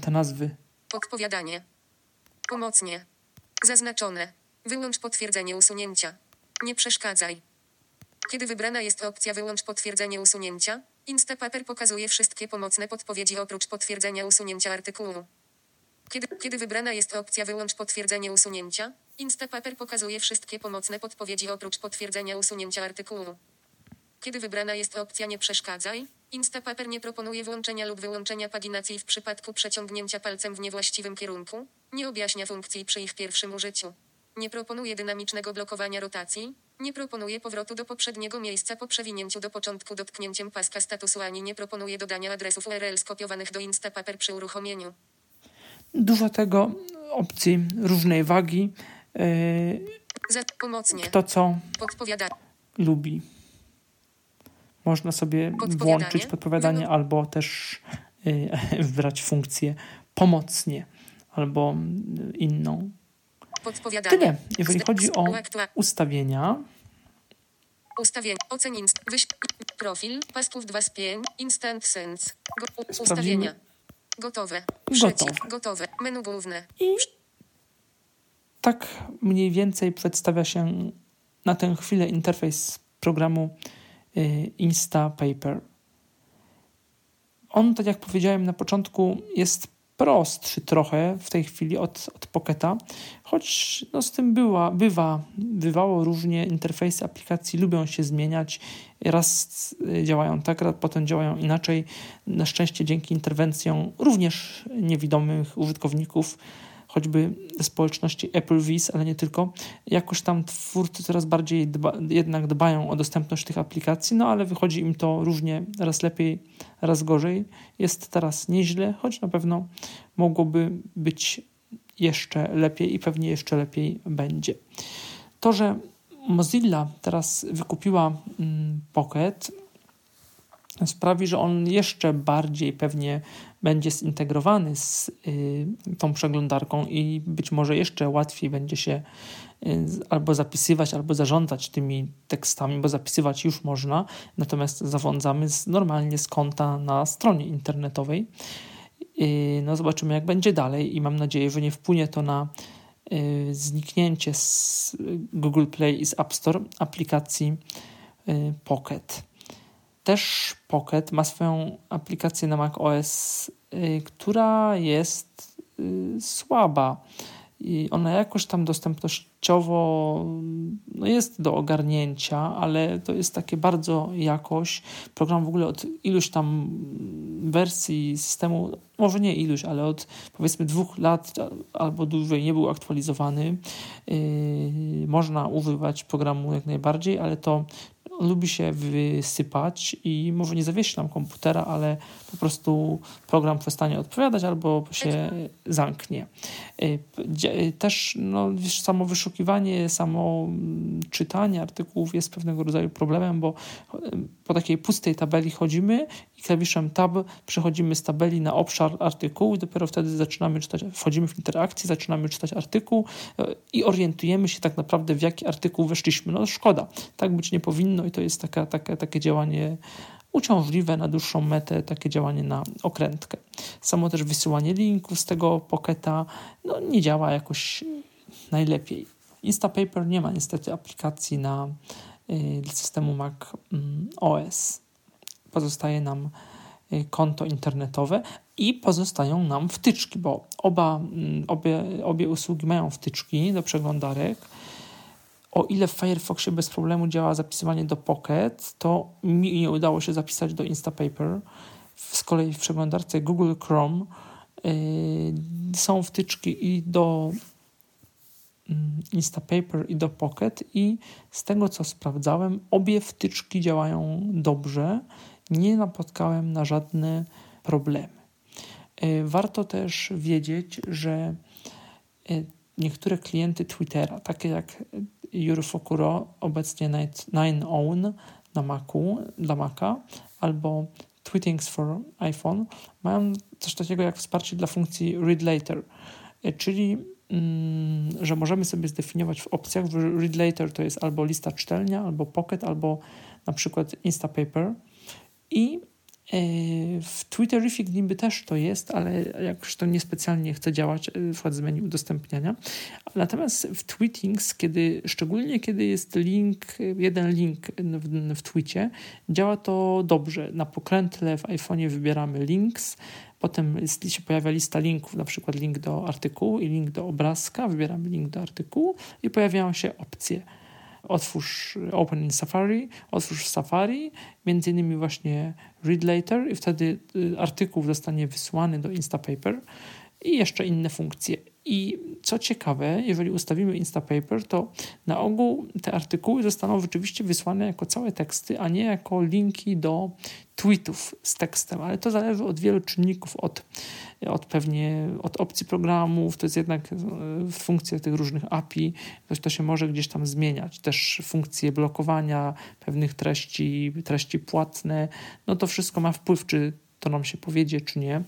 te nazwy. Podpowiadanie. Pomocnie. Zaznaczone. Wyłącz potwierdzenie usunięcia. Nie przeszkadzaj. Kiedy wybrana jest opcja wyłącz potwierdzenie usunięcia, Instapaper pokazuje wszystkie pomocne podpowiedzi oprócz potwierdzenia usunięcia artykułu. Kiedy, kiedy wybrana jest opcja wyłącz potwierdzenie usunięcia, Instapaper pokazuje wszystkie pomocne podpowiedzi oprócz potwierdzenia usunięcia artykułu. Kiedy wybrana jest opcja nie przeszkadzaj, Instapaper nie proponuje włączenia lub wyłączenia paginacji w przypadku przeciągnięcia palcem w niewłaściwym kierunku, nie objaśnia funkcji przy ich pierwszym użyciu. Nie proponuje dynamicznego blokowania rotacji. Nie proponuje powrotu do poprzedniego miejsca po przewinięciu do początku dotknięciem paska statusu ani nie proponuje dodania adresów URL skopiowanych do Instapaper przy uruchomieniu. Dużo tego, opcji różnej wagi, Za umocnie. kto co lubi. Można sobie Podpowiadanie? włączyć podpowiadanie No. albo też yy, wybrać funkcję pomocnie albo inną. Podpowiadanie. Tyle, jeżeli chodzi o ustawienia. Ustawienie. Ocen. Wyś. Profil. Pasków 2 z 5. Instant Sense. Go, ustawienia. Gotowe. Gotowe. Przycisk. Gotowe. Menu główne. I tak mniej więcej przedstawia się na tę chwilę interfejs programu y, Instapaper. On, tak jak powiedziałem na początku, jest prostszy trochę w tej chwili od, od Pocketa, choć no, z tym była, bywa, bywało różnie. Interfejsy aplikacji lubią się zmieniać. Raz y, działają tak, raz potem działają inaczej. Na szczęście dzięki interwencjom również niewidomych użytkowników choćby społeczności AppleVis, ale nie tylko, jakoś tam twórcy coraz bardziej dba, jednak dbają o dostępność tych aplikacji, no ale wychodzi im to różnie, raz lepiej, raz gorzej. Jest teraz nieźle, choć na pewno mogłoby być jeszcze lepiej i pewnie jeszcze lepiej będzie. To, że Mozilla teraz wykupiła mm, Pocket, sprawi, że on jeszcze bardziej pewnie będzie zintegrowany z y, tą przeglądarką i być może jeszcze łatwiej będzie się y, albo zapisywać, albo zarządzać tymi tekstami, bo zapisywać już można, natomiast zarządzamy z, normalnie z konta na stronie internetowej. Y, no zobaczymy, jak będzie dalej i mam nadzieję, że nie wpłynie to na zniknięcie z Google Play i z App Store aplikacji Pocket. Też Pocket ma swoją aplikację na macOS, y, która jest y, słaba. I ona jakoś tam dostępnościowo no jest do ogarnięcia, ale to jest takie bardzo jakoś. Program w ogóle od iluś tam wersji systemu, może nie iluś, ale od powiedzmy dwóch lat albo dłużej nie był aktualizowany. Yy, można używać programu jak najbardziej, ale to lubi się wysypać i może nie zawiesi nam komputera, ale po prostu program przestanie odpowiadać albo się zamknie. Y, dzia- y, Też no, wiesz, samo wyszukiwanie, samo mm, czytanie artykułów jest pewnego rodzaju problemem, bo po takiej pustej tabeli chodzimy i klawiszem tab przechodzimy z tabeli na obszar artykułu i dopiero wtedy zaczynamy czytać, wchodzimy w interakcję, zaczynamy czytać artykuł y, i orientujemy się tak naprawdę w jaki artykuł weszliśmy. No szkoda, tak być nie powinno i to jest taka, taka, takie działanie uciążliwe na dłuższą metę, takie działanie na okrętkę. Samo też wysyłanie linków z tego Pocketa no, nie działa jakoś najlepiej. Instapaper nie ma niestety aplikacji na y, systemu Mac mm, OS. Pozostaje nam y, konto internetowe i pozostają nam wtyczki, bo oba, mm, obie, obie usługi mają wtyczki do przeglądarek. O ile w Firefoxie bez problemu działa zapisywanie do Pocket, to mi nie udało się zapisać do Instapaper. Z kolei w przeglądarce Google Chrome yy, są wtyczki i do mm, Instapaper i do Pocket i z tego co sprawdzałem, obie wtyczki działają dobrze. Nie napotkałem na żadne problemy. Yy, Warto też wiedzieć, że yy, niektóre klienty Twittera, takie jak Yuri Fokuro, obecnie Nine Own na Macu, dla Maca, albo Tweetings for iPhone, mają coś takiego jak wsparcie dla funkcji Read Later, Y, czyli mm, że możemy sobie zdefiniować w opcjach, że Read Later to jest albo lista czytelnia, albo Pocket, albo na przykład Instapaper. I W Twitterific niby też to jest, ale jakoś to niespecjalnie chce działać, yy, wkład z menu udostępniania. Natomiast w Tweetings, kiedy, szczególnie kiedy jest link, jeden link w, w działa to dobrze. Na pokrętle w iPhone'ie wybieramy links, potem się pojawia lista linków, na przykład link do artykułu i link do obrazka, wybieramy link do artykułu i pojawiają się opcje. Otwórz Open in Safari, otwórz Safari, między innymi właśnie Read Later i wtedy y, artykuł zostanie wysłany do Instapaper i jeszcze inne funkcje. I co ciekawe, jeżeli ustawimy Instapaper, to na ogół te artykuły zostaną rzeczywiście wysłane jako całe teksty, a nie jako linki do tweetów z tekstem, ale to zależy od wielu czynników, od, od pewnie od opcji programów, to jest jednak w funkcjach tych różnych API, to, to się może gdzieś tam zmieniać. Też funkcje blokowania pewnych treści, treści płatne, no to wszystko ma wpływ, czy to nam się powiedzie, czy nie.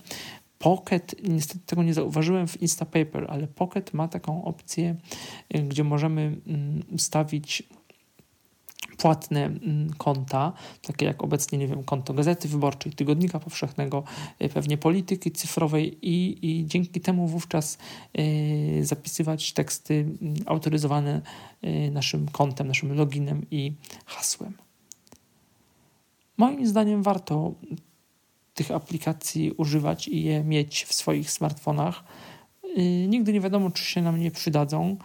Pocket, niestety tego nie zauważyłem w Instapaper, ale Pocket ma taką opcję, y, gdzie możemy mm, ustawić płatne mm, konta, takie jak obecnie, nie wiem, konto Gazety Wyborczej, Tygodnika Powszechnego, y, pewnie polityki cyfrowej i, i dzięki temu wówczas y, zapisywać teksty mm, autoryzowane y, naszym kontem, naszym loginem i hasłem. Moim zdaniem warto tych aplikacji używać i je mieć w swoich smartfonach. Nigdy nie wiadomo, czy się nam nie przydadzą.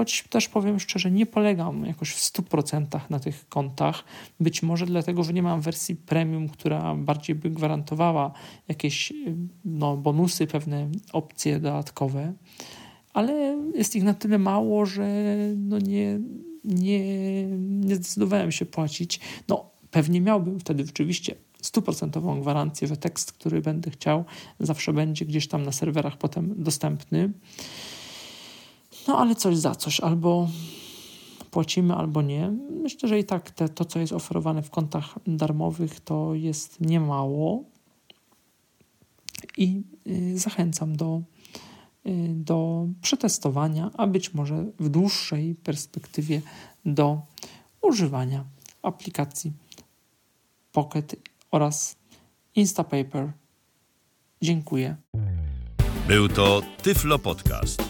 Choć też powiem szczerze, nie polegam jakoś w 100% na tych kontach. Być może dlatego, że nie mam wersji premium, która bardziej by gwarantowała jakieś no, bonusy, pewne opcje dodatkowe, ale jest ich na tyle mało, że no nie, nie, nie zdecydowałem się płacić. No, pewnie miałbym wtedy rzeczywiście stuprocentową gwarancję, że tekst, który będę chciał, zawsze będzie gdzieś tam na serwerach potem dostępny. No ale coś za coś, albo płacimy, albo nie. Myślę, że i tak te, to, co jest oferowane w kontach darmowych, to jest niemało. I y, zachęcam do, y, do przetestowania, a być może w dłuższej perspektywie do używania aplikacji Pocket oraz Instapaper. Dziękuję. Był to Tyflo Podcast.